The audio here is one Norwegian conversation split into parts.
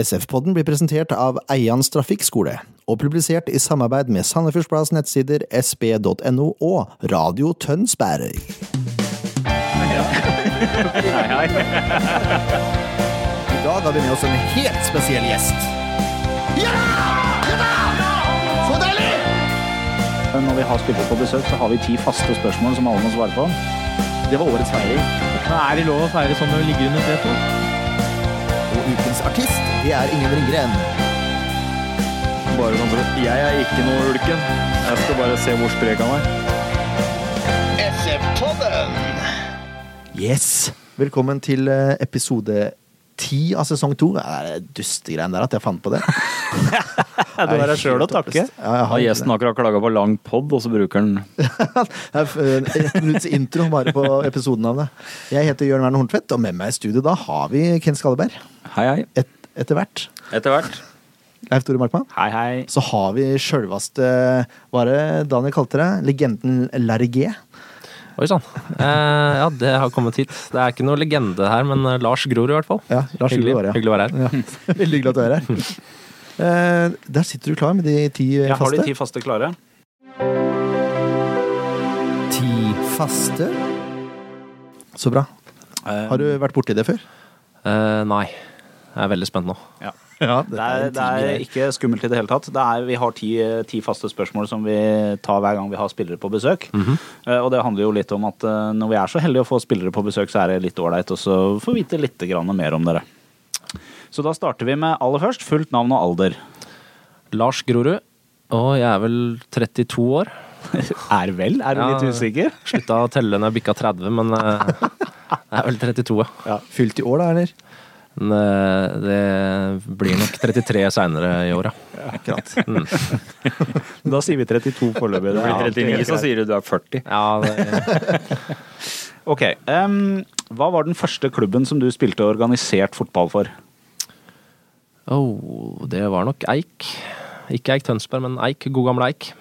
SF-podden blir presentert av Eians trafikkskole, og publisert i samarbeid med Sandefjordsplass nettsider sb.no og Radio Tønsberg. I dag har vi med oss en helt spesiell gjest. Når vi har spillere på besøk, så har vi ti faste spørsmål som alle må svare på. Det var årets feiring. Er det lov å feire sånn når du ligger under setet? Ukens artist, det er Ingen Ringgren. Bare sånn for Jeg er ikke noe ulken. Jeg skal bare se hvor sprek han er. Yes! Velkommen til eh, episode ti av sesong to. Det er dustegreiene der at jeg fant på det. Du har deg sjøl å takke. Ja, jeg har gjesten akkurat klaga på lang pod, og så bruker han eh, Ett minutts intro bare på episodenavnet. Jeg heter Jørn Werner Horntvedt, og med meg i studio da har vi Ken Skalleberg. Hei, hei. Et, etter hvert. Etter hvert. Leif Tore Markmann. Hei, hei. Så har vi sjølvaste Hva det Daniel kalte det? Legenden Larry G. Oi sann. Eh, ja, det har kommet hit. Det er ikke noe legende her, men eh, Lars Grorud i hvert fall. Ja, Lars hyggelig, Gror, ja. hyggelig å være her. Ja. Veldig hyggelig at du er her. Eh, der sitter du klar med de ti faste? Jeg har de ti faste klare. Ti faste. Så bra. Har du vært borti det før? Eh, nei. Jeg er veldig spent nå. Ja. Ja, Det er, det er ikke skummelt i det hele tatt. Det er, vi har ti, ti faste spørsmål som vi tar hver gang vi har spillere på besøk. Eh, Og det handler jo litt om at når vi er så heldige å få spillere på besøk, så er det litt ålreit å få vite litt mer om dere. Så da starter vi med aller først fullt navn og alder. Lars Grorud. Og jeg er vel 32 år. Er vel? Er du litt usikker? Slutta å telle når jeg bikka 30, men eh, jeg er vel 32, ja. Fylt i år, da, eller? Eh, det blir nok 33 seinere i år, ja. Akkurat. Da sier vi 32 foreløpig. Det blir 39, så sier du du er 40. ja det, Ok, Um, Hva var den første klubben som du spilte organisert fotball for? Oh, det var nok Eik. Ikke Eik Tønsberg, men Eik. God gamle Eik.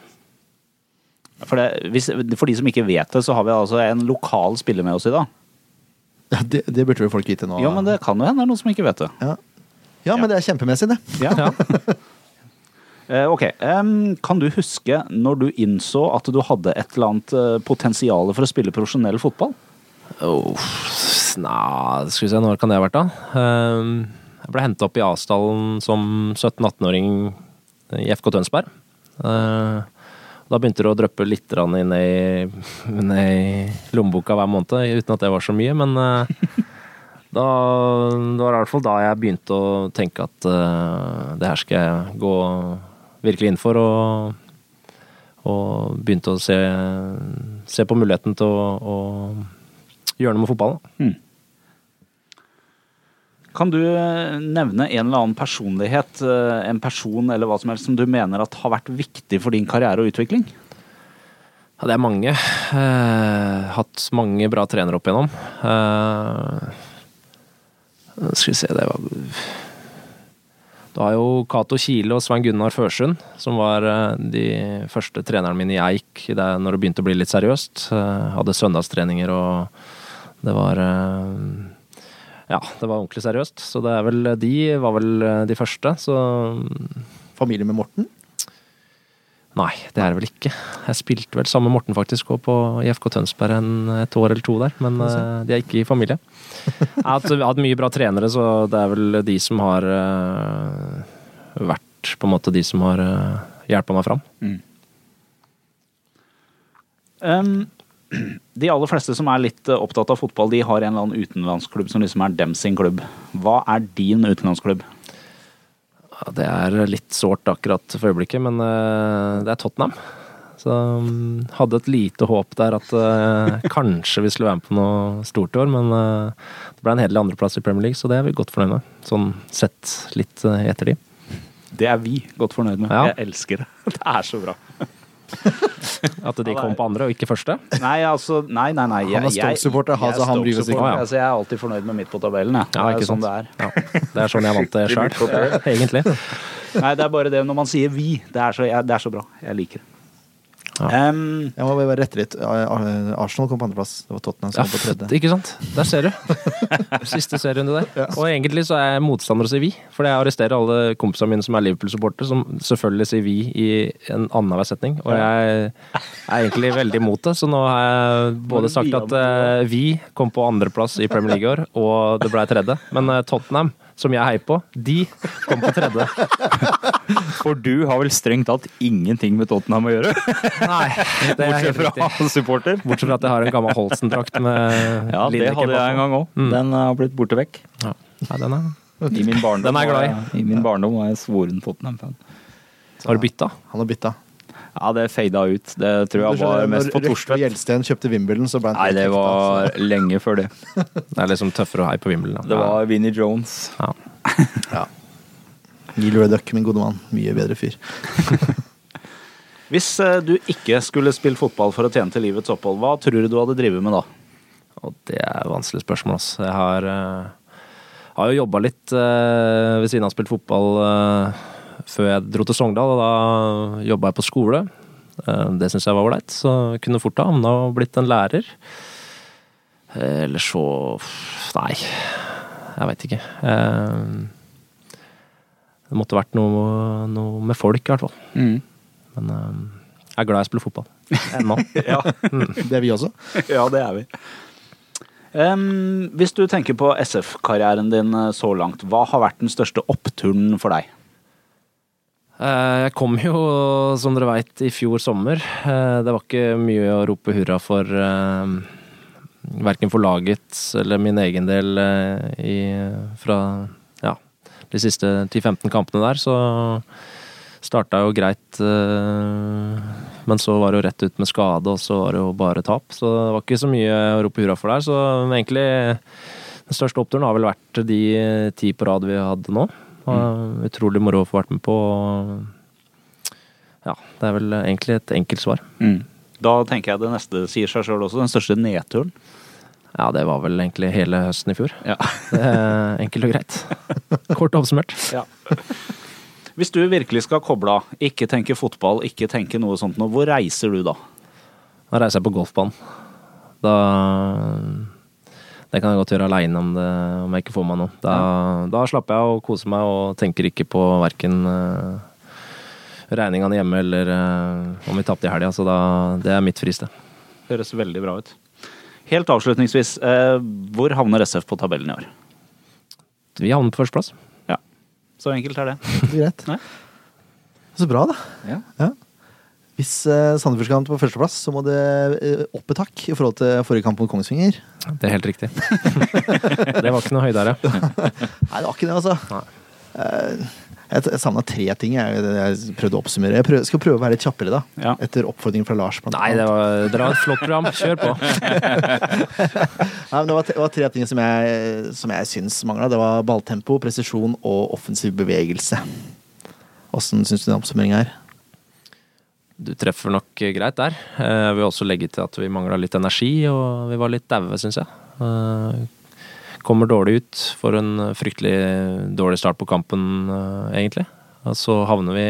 For, det, hvis, for de som ikke vet det, så har vi altså en lokal spiller med oss i dag. Ja, det, det burde vel folk vite nå. Ja, men det kan jo hende det er noen som ikke vet det. Ja. ja, men det er kjempemessig, det. Ja. Eh, Ok, Um, Kan du huske når du innså at du hadde et eller annet eh, potensial for å spille profesjonell fotball? Oh, Nja, skal vi se, når kan det ha vært, da? Ehm, Jeg ble henta opp i Asdalen som 17-18-åring i FK Tønsberg. Eh, Da begynte det å dryppe litt inn i, i lommeboka hver måned, uten at det var så mye, men eh, da, det var i hvert fall da jeg begynte å tenke at eh, det her skal jeg gå virkelig inn for, og, og begynte å se, se på muligheten til å, å gjøre noe med fotballen. Kan du eh, nevne en eller annen personlighet, eh, en person eller hva som helst, som du mener har vært viktig for din karriere og utvikling? Ja, det er mange. Eh, hatt mange bra trenere opp igjennom. Eh, skal vi se, det var Du har jo Cato Kile og Svein Gunnar Førsund, som var eh, de første trenerne mine i Eik der, når det begynte å bli litt seriøst. Eh, hadde søndagstreninger og det var eh, Ja, det var ordentlig seriøst. Så det er vel de var vel eh, de første. Så Familie med Morten. Nei, det er det vel ikke. Jeg spilte vel sammen med Morten faktisk også på IFK Tønsberg en, et år eller to der, men uh, de er ikke i familie. Jeg har hatt, hatt mye bra trenere, så det er vel de som har uh, vært på en måte de som har uh, hjelpa meg fram. Em, de aller fleste som er litt eh, opptatt av fotball, de har en eller annen utenlandsklubb som liksom er dem sin klubb. Hva er din utenlandsklubb? Ja, det er litt sårt akkurat for øyeblikket, men eh, det er Tottenham. Så mm, hadde et lite håp der at uh, kanskje vi skulle være med på noe stort i år, men uh, det ble en hederlig andreplass i Premier League, så det er vi godt fornøyd med. Sånn sett litt uh, etter de. Det er vi godt fornøyd med. Ja. Jeg elsker det. Det er så bra. At de kom på andre og ikke første. Nei, altså Nei, nei, nei. Han er Stoke-supporter, jeg er altså, han. Stoke-supporter, Å, ja. altså, jeg er alltid fornøyd med midt på tabellen, jeg. Ja, det er ikke sånn sant. det er. Ja, det er sånn jeg vant det sjøl, egentlig. Nei, det er bare det når man sier vi. Det er så, jeg, det er så bra. Jeg liker det. Em, Jeg må bare rette litt. Arsenal kom på andreplass. Det var Tottenham som Ja, kom på tredje. ikke sant? Der ser du. Siste serierunde der. Og egentlig så er jeg motstander å si vi, for jeg arresterer alle kompisene mine som er Liverpool-supportere, som selvfølgelig sier vi i en annenhver setning. Og jeg er egentlig veldig imot det, så nå har jeg både sagt at eh, vi kom på andreplass i Premier League i år, og det ble tredje. Men eh, Tottenham, som jeg heier på, de kom på tredje. For du har vel strengt tatt ingenting med Tottenham å gjøre? Nei, det er Bortsett fra riktig. supporter. Bortsett fra at jeg har en gammel Holsen-drakt med Ja, det hadde jeg en gang òg. Den har blitt borte vekk. Ja. Nei, den er I min barndom, Den er jeg glad i. I min barndom var jeg svoren Tottenham-fan. Har du bytta? Han har bytta. Ja, det fada ut. Det tror jeg var mest på Når Torstvedt. Gjelsten kjøpte Wimbledon, så ble han Nei, det var lenge før det. Det er liksom tøffere å heie på Wimbledon. da. Det var Vinnie Jones. ja. Ja. Neil Redduck, min gode mann. Mye bedre fyr. hvis eh, du ikke skulle spille fotball for å tjene til livets opphold, hva tror du du hadde drevet med da? Og det er et vanskelig spørsmål, altså. Jeg har, uh, har jo jobba litt uh, ved siden av å spilt fotball eh, før jeg dro til Sogndal, og da jobba jeg på skole. Eh, det syns jeg var ålreit, så jeg kunne fort ha havna og blitt en lærer. Eh, Eller så Nei, jeg veit ikke. Eh, det måtte vært noe, noe med folk, i hvert fall. Mm. Men jeg er glad jeg spiller fotball. Ennå. Ja, Det er vi også. ja det er vi. Um, hvis du tenker på SF-karrieren din så langt, hva har vært den største oppturen for deg? Eh, Jeg kom jo, som dere veit, i fjor sommer. Eh, Det var ikke mye å rope hurra for, verken for laget eller min egen del eh, i, fra ja, de siste 10-15 kampene der. Så starta jo greit, eh, men så var det jo rett ut med skade, og så var det jo bare tap. Så det var ikke så mye å rope hurra for der. Så egentlig den største oppturen har vel vært de ti på rad vi hadde nå. Og Utrolig moro å få vært med på. Ja, det er vel egentlig et enkelt svar. Mm. Da tenker jeg det neste sier seg sjøl også. Den største nedturen. Ja, det var vel egentlig hele høsten i fjor. Ja. Enkelt og greit. Kort oppsummert. Hvis du virkelig skal koble av, ikke tenke fotball, ikke tenke noe sånt noe, hvor reiser du da? Da reiser jeg på golfbanen. Da Det kan jeg godt gjøre aleine om, om jeg ikke får meg noe. Da, da slapper jeg og koser meg og tenker ikke på verken uh, regningene hjemme eller uh, om vi tapte i helga. Så da, det er mitt fristed. Høres veldig bra ut. Helt avslutningsvis, uh, hvor havner SF på tabellen i år? Vi havner på førsteplass. Ja, så enkelt er det. Greit. Så bra, da. Ja. Hvis uh, Sandefjord skal på førsteplass, så må det uh, opp et hakk i forhold til forrige kamp mot Kongsvinger. Det er helt riktig. det var ikke noe høydere. Nei, det var ikke det, altså. Eh, jeg jeg savna tre ting jeg, jeg prøvde å oppsummere. Jeg prøv, skal prøve å være litt kjappere, da. Ja. Etter oppfordringen fra Lars. blant Nei, det var, det var, et flott program. Kjør på. Nei, men det, var, det var tre ting som jeg, som jeg syns mangla. Det var balltempo, presisjon og offensiv bevegelse. Åssen syns du den oppsummeringa er? Treffer nok greit der. Eh, Jeg vil også legge til at vi mangla litt energi, og vi var litt daue, syns jeg. Eh, Kommer dårlig ut. Får en fryktelig dårlig start på kampen, eh, egentlig. Og så havner vi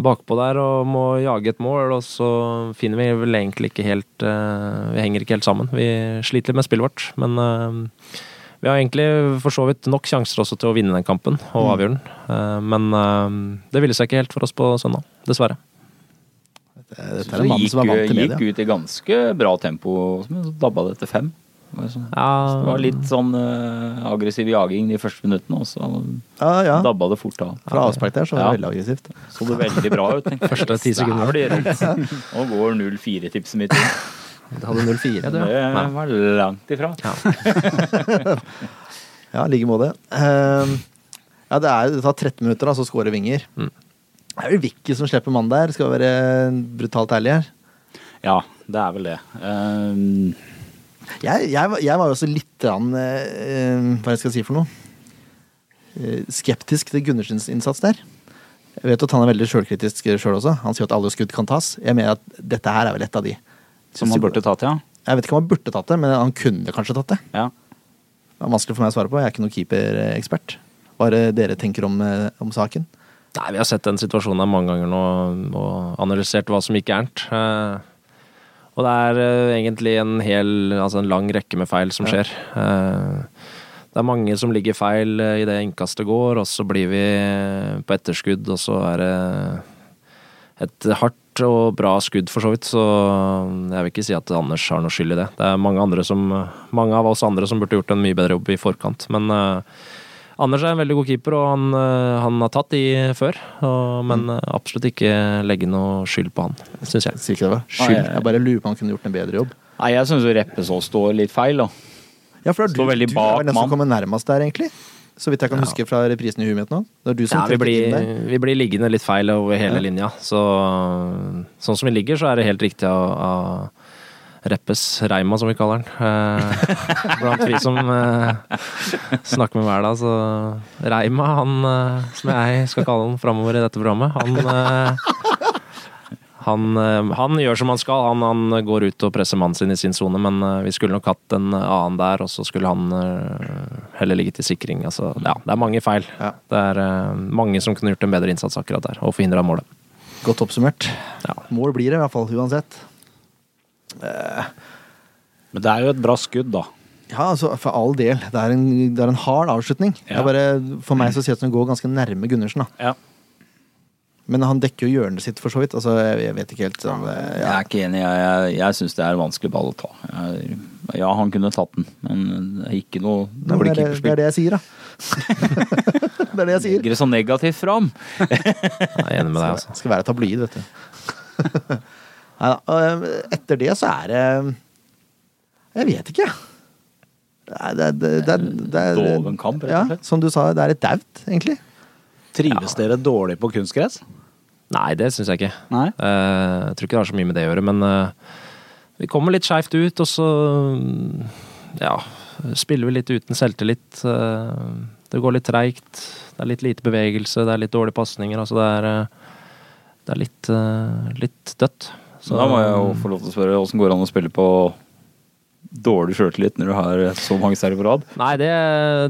bakpå der og må jage et mål, og så finner vi vel egentlig ikke helt eh, Vi henger ikke helt sammen. Vi sliter litt med spillet vårt, men eh, vi har egentlig for så vidt nok sjanser også til å vinne den kampen og avgjøre den. Eh, Men eh, det ville seg ikke helt for oss på søndag, dessverre. Dette er en mann som er vant til gikk ut i ganske bra tempo, men så dabba det til fem. Det var sånn- Ja, Det var litt sånn uh, aggressiv jaging de første minuttene, og så Ja, ja. dabba det fort av. Fra avspark der så var det Ja. veldig aggressivt. Så det veldig bra ut. tenkte. Første ti sekunder. Nå går 0-4-tipset mitt inn. Du hadde 0-4, du. Det var langt ifra. Ja, i like måte. Uh, ja, det, er, det tar 13 minutter, da, så scorer Vinger. Mm. Det er vel Vicky som slipper mann der, skal være brutalt ærlig her. Ja, det er vel det. Um, Jeg, jeg, jeg var jo også litt rann, uh, hva jeg skal si for noe Uh, skeptisk til Gundersens innsats der. Jeg vet at han er veldig sjølkritisk sjøl også. Han sier at alle skudd kan tas. Jeg mener at dette her er vel et av de. som han burde tatt, ja. Jeg vet ikke om han burde tatt det, men han kunne kanskje tatt det. ja. Det er vanskelig for meg å svare på. Jeg er ikke noen keeperekspert. Hva er det dere tenker om, eh, om saken? Nei, vi har sett den situasjonen her mange ganger nå og analysert hva som gikk gærent. Eh, og det er eh, egentlig en hel, altså en lang rekke med feil som skjer. Eh, det er mange som ligger feil i det innkastet går, og så blir vi på etterskudd, og så er det et hardt og bra skudd, for så vidt. Så jeg vil ikke si at Anders har noe skyld i det. Det er mange, andre som, mange av oss andre som burde gjort en mye bedre jobb i forkant. Men eh, Anders er en veldig god keeper, og han, eh, han har tatt de før. Og, men mm. absolutt ikke legge noe skyld på han, syns jeg. Sier ikke det, Skyld. Skyld. Jeg bare lurer på om han kunne gjort en bedre jobb. Nei, jeg syns Reppesås står litt feil, da. Ja, for det er du, du bak er den som kommer nærmest der, egentlig. Så vidt jeg kan Ja. huske fra reprisen i huet mitt nå. Det er du som Ja, vi, blir, der. vi blir liggende litt feil over hele Ja. linja. Så, sånn som vi ligger, så er det helt riktig å av Reppes Reima, som vi kaller den. Eh, blant vi som eh, snakker med hver dag. Så Reima, han eh, som jeg skal kalle han framover i dette programmet, han eh, han, eh, han gjør som han skal. Han, han går ut og presser mannen sin i sin sone, men eh, vi skulle nok hatt en annen der, og så skulle han heller ligge til sikring. Altså, ja, det er mange feil. Ja. Det er mange som kunne gjort en bedre innsats akkurat der, og forhindra målet. Godt oppsummert. Ja. Mål blir det i hvert fall, uansett. Men det er jo et bra skudd, da. Ja, altså, for all del. Det er en, det er en hard avslutning. Det er bare, for meg så ser det at hun går ganske nærme Gundersen. da. Ja. Men han dekker jo hjørnet sitt, for så vidt. Altså, jeg, jeg vet ikke helt. Sånn, Jeg er ikke enig. Jeg, jeg, jeg syns det er en vanskelig ball å ta. Jeg, ja, han kunne tatt den, men det er ikke noe Det blir det, er det, det er det jeg sier, da. det er det jeg sier. Legger det så negativt fram. Jeg er enig med deg, altså. Skal være tabloid, vet du. Nei da. Etter det så er det Jeg vet ikke, jeg. Det det, det, det, Doven kamp, rett og Ja, som du sa, det er et daut, egentlig. Trives dere dårlig på kunstgress? Nei, det syns jeg ikke. Nei? Eh, jeg tror ikke det har så mye med det å gjøre, men eh, vi kommer litt skeivt ut, og så mm, ja, spiller vi litt uten selvtillit. Eh, det går litt treigt. Det er litt lite bevegelse, det er litt dårlige pasninger. Altså det er, eh, det er litt, eh, litt dødt. Så da må jeg jo få lov til å spørre åssen går det an å spille på dårlig sjøltillit når du har så mange seire på rad? Nei, det,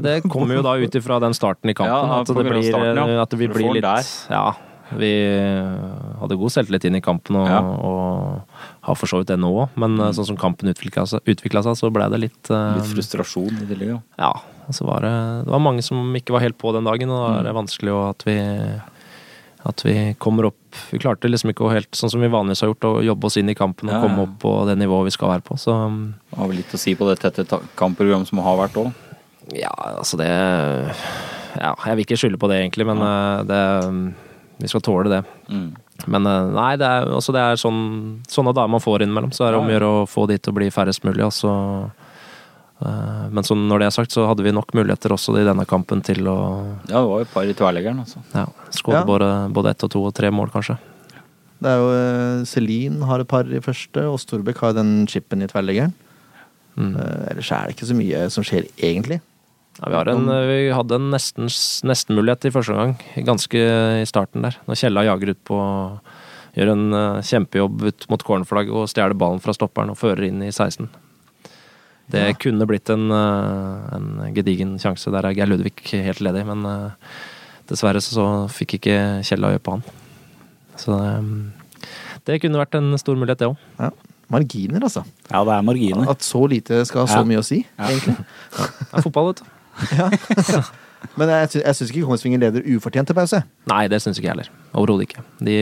det kommer jo da ut ifra den starten i kampen. Ja, at, det blir, starten, ja. at vi Du blir litt der. Ja. Vi hadde god selvtillit inn i kampen og, Ja. og har for så vidt det nå òg, men mm. sånn som kampen utvikla seg, så ble det litt uh, Litt frustrasjon i tillegg, ja. Ja. og Så var det, det var mange som ikke var helt på den dagen, og da er det vanskelig at vi at vi kommer opp Vi klarte liksom ikke å helt, sånn som vi vanligvis har gjort, å jobbe oss inn i kampen og Ja, komme opp på det nivået vi skal være på. Så Det har vel litt å si på det tette kampprogrammet som har vært òg. Ja, altså det Ja, jeg vil ikke skylde på det egentlig, men ja. det Vi skal tåle det. Mm. Men eh, nei, det er, altså det er sånn, sånne dager man får innimellom. Så er det om å gjøre å få de til å bli færrest mulig. Og så, eh, men så når det er sagt, så hadde vi nok muligheter også i denne kampen til å Ja, det var jo et par i tverleggeren, altså. ja, skåre Ja. både, både ett og to og tre mål, kanskje. Det er jo eh, Celine har et par i første, og Storbekk har den chipen i tverrleggeren. Mm. Eh, ellers er det ikke så mye som skjer, egentlig. Ja, vi, har en, vi hadde en nesten, nesten mulighet i første omgang, ganske i starten der. Når Kjella jager ut på Gjør en eh, kjempejobb ut mot cornerflagget og stjeler ballen fra stopperen og fører inn i 16. Det Ja. kunne blitt en, eh, en gedigen sjanse. Der er Geir Ludvig helt ledig, men eh, dessverre så fikk ikke Kjella øye på han. Så eh, det kunne vært en stor mulighet, det òg. Ja. Marginer, altså. Ja, det er marginer. At så lite skal ha så Ja. mye å si, egentlig. Det er fotball, vet du. Men jeg, sy jeg syns ikke Kongsvinger leder ufortjent til pause. Nei, det syns ikke jeg heller. Overhodet ikke. De,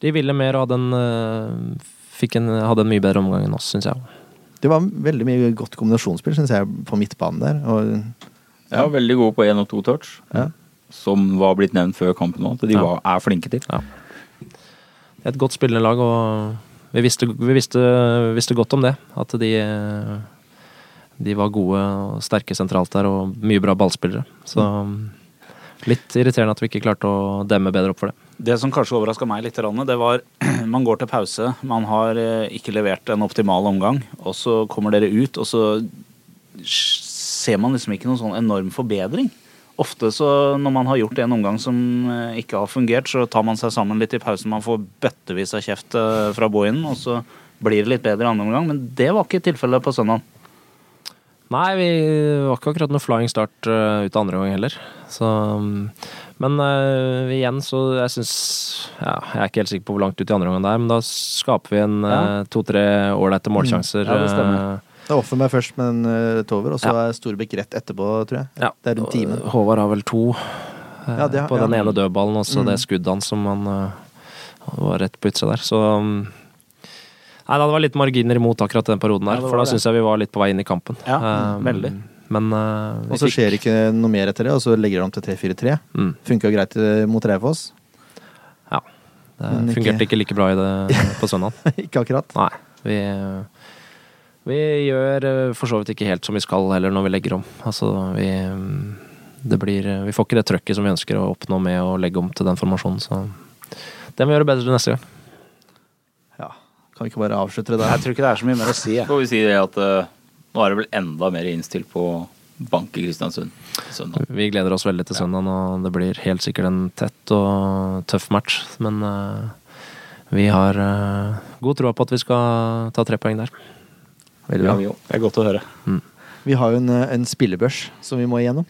de ville mer og hadde en, fikk en, hadde en mye bedre omgang enn oss, syns jeg. Det var veldig mye godt kombinasjonsspill, syns jeg, på midtbanen der. Og, Ja, veldig gode på én og to touch. ja. Som var blitt nevnt før kampen nå, at de Ja. var, er flinke til. Det er Et godt spillende lag, og vi visste, vi visste, visste godt om det. At de, de var gode og sterke sentralt der, og mye bra ballspillere. Så litt irriterende at vi ikke klarte å demme bedre opp for det. Det som kanskje overraska meg litt, det var man går til pause, man har eh, ikke levert en optimal omgang, og så kommer dere ut, og så ser man liksom ikke noen sånn enorm forbedring. Ofte så når man har gjort en omgang som eh, ikke har fungert, så tar man seg sammen litt i pausen. Man får bøttevis av kjeft eh, fra boinen, og så blir det litt bedre i andre omgang. Men det var ikke tilfellet på søndag. Nei, vi var ikke akkurat noe flying start ut andre gang heller. Så, um, Men uh, igjen, så jeg syns ja, Jeg er ikke helt sikker på hvor langt ut i andre omgang det er, men da skaper vi en Ja. øh, to-tre ålreite målsjanser. Ja, det stemmer. øh, Det offer meg først med en uh, tover, og så Ja. er Storbekk rett etterpå, tror jeg. ja. Det er rundt timen. Håvard har vel to uh, Ja, det har- på den ene dødballen, og så Mm. det skuddet hans som han var rett på utsida der. Så um, Nei, da, det var litt marginer imot akkurat den perioden der, for da syns jeg vi var litt på vei inn i kampen. Ja, Um, veldig. Men uh, Og så fikk- skjer ikke noe mer etter det, og så legger de om til 3-4-3. mm, Funka jo greit eh, mot Raufoss. Ja. Det Men ikke- fungerte ikke like bra i det på søndag. ikke akkurat. Nei. Vi, vi gjør eh, for så vidt ikke helt som vi skal heller når vi legger om. Altså, vi mm, det blir, Vi får ikke det trøkket som vi ønsker å oppnå med å legge om til den formasjonen, så det må vi gjøre bedre neste gang. Ja. Kan vi ikke bare avslutte det der? Jeg tror ikke det er så mye mer å si. Skal vi si det at eh, nå er det vel enda mer innstilt på bank i Kristiansund søndag. Vi gleder oss veldig til søndagen, og det blir helt sikkert en tett og tøff match. Men eh, vi har eh, god tro på at vi skal ta tre poeng der. Veldig bra. Ja. Det er godt å høre. Vi har jo en, eh, en spillebørs som vi må igjennom.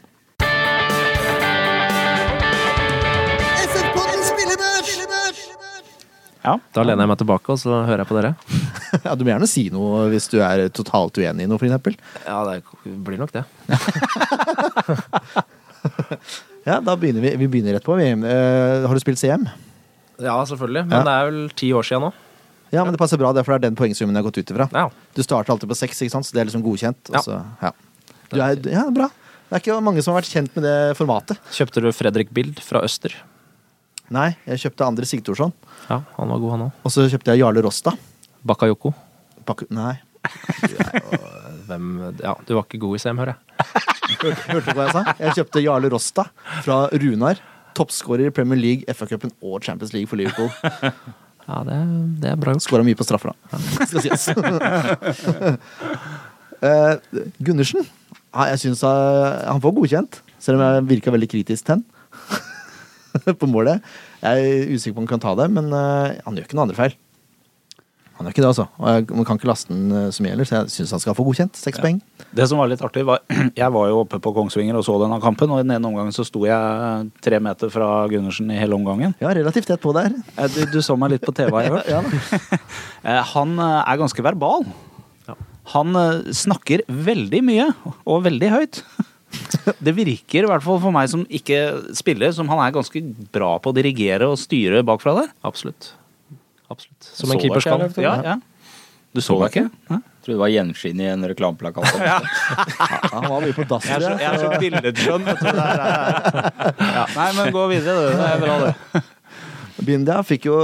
Ja. Da lener jeg meg tilbake, og så hører jeg på dere. Ja, Du må gjerne si noe hvis du er totalt uenig i noe, f.eks. Ja, det blir nok det. Ja, da begynner vi. Vi begynner rett på. Vi. Eh, har du spilt CM? Ja, selvfølgelig. Men Ja. det er vel ti år siden nå. Ja, men det passer bra, det, for det er den poengsummen jeg har gått ut ifra. Ja. Du starter alltid på seks, ikke sant? så det er liksom godkjent. så- ja. Du er, ja, bra. Det er ikke mange som har vært kjent med det formatet. Kjøpte du Fredrik Bild fra Øster? Nei, jeg kjøpte Andre Sigtorsson. Ja, han var god, han òg. og så kjøpte jeg Jarle Rosta. Bakayoko. Bak nei, Hvem Ja, du var ikke god i CM, hører jeg. hørte du hva jeg sa? Jeg kjøpte Jarle Rosta fra Runar. Toppskårer i Premier League, FA-cupen og Champions League for Liverpool. Ja, det, det er bra gjort. Skåra mye på straffer, da. Skal sies. Eh, Gundersen. Ja, jeg syns han får godkjent, selv om jeg virka veldig kritisk til han. på målet. Jeg er usikker på om han kan ta det, men eh, han gjør ikke noen andre feil. Han gjør ikke det, altså. Og jeg, man kan ikke laste den eh, så mye heller, så jeg syns han skal få godkjent. Seks poeng. Det som var litt artig, var Jeg var jo oppe på Kongsvinger og så denne kampen, og i den ene omgangen så sto jeg tre meter fra Gundersen i hele omgangen. Ja, relativt tett på der. Eh, Du, du så meg litt på TV, har jeg hørt. Ja. Eh, Han eh, er ganske verbal. Han eh, snakker veldig mye, og veldig høyt. Det virker, i hvert fall for meg som ikke spiller, som han er ganske bra på å dirigere og styre bakfra der. Absolutt. Absolutt. Som en keeper skal. Ja, ja. Du så deg ikke? Hæ? Jeg tror det var gjenskinn i en reklameplakat. Han var mye på dass. Jeg er så, tror jeg. jeg så billedskjønn. Ja. Nei, men gå videre, du. Det er bra, det. Bindia fikk jo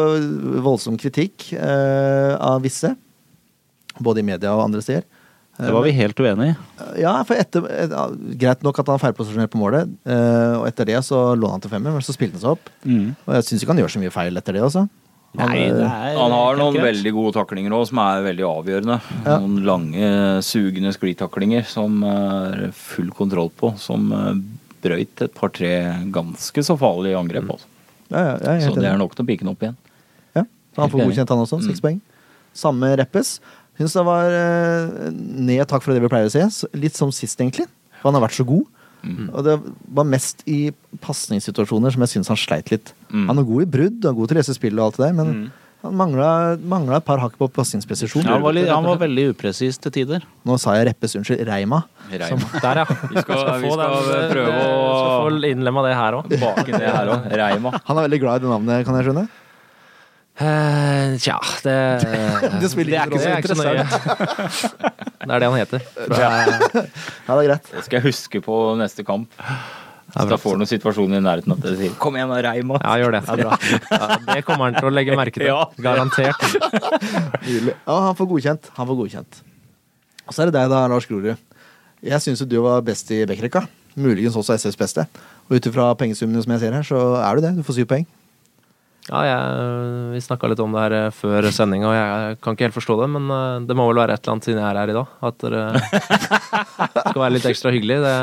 voldsom kritikk eh, av visse. Både i media og andre steder. Det var vi helt uenig i. Ja, for etter, et, ja, Greit nok at han feilposisjonerte på målet, eh, og etter det så lå han til femmer, men så spilte han seg opp. Og jeg syns ikke han gjør så mye feil etter det også. Han, Nei, eh, er Han har noen greit. veldig gode taklinger òg, som er veldig avgjørende. Ja. Noen lange, sugende sklitaklinger som er full kontroll på. Som eh, brøyt et par-tre ganske så farlige angrep. Altså. ja, ja, er Så det er nok til å pike den opp igjen. Ja, så han får godkjent han også. Seks Mm. poeng. Samme Reppes. Syns det var eh, ned takk for det vi pleier å se. Litt som sist, egentlig. For han har vært så god. Mm. Og det var mest i pasningssituasjoner som jeg syns han sleit litt. Mm. Han er god i brudd og god til å lese spill og alt det der, men Mm. han mangla, mangla et par hakk på pasningspresisjon. Ja, han, var litt, han var veldig upresis til tider. Nå sa jeg Reppes, unnskyld. Reima. Reima. Der, ja. Vi skal, vi få skal den, prøve eh, å Skal få innlemma det her òg. Reima. Han er veldig glad i det navnet, kan jeg skjønne? Eh, tja, det Det spiller det er ikke ikke så interessant. Det er det han heter. Ja, det er greit. Det skal jeg huske på neste kamp. Så da får du noen situasjoner i nærheten at du sier 'kom igjen, da, Reima'. Ja, gjør det. Det er bra. Ja, det kommer han til å legge merke til. Garantert. Ja, han får godkjent. Han får godkjent. Og så er det deg, da, Lars Grorud. Jeg syns jo du var best i Bekkerekka. Muligens også SFs beste. Og ut ifra pengesummene som jeg ser her, så er du det. Du får syv poeng. Ja, jeg, vi snakka litt om det her eh, før sendinga, og jeg kan ikke helt forstå det, men eh, det må vel være et eller annet siden jeg er her i dag. At dere skal være litt ekstra hyggelig. Det,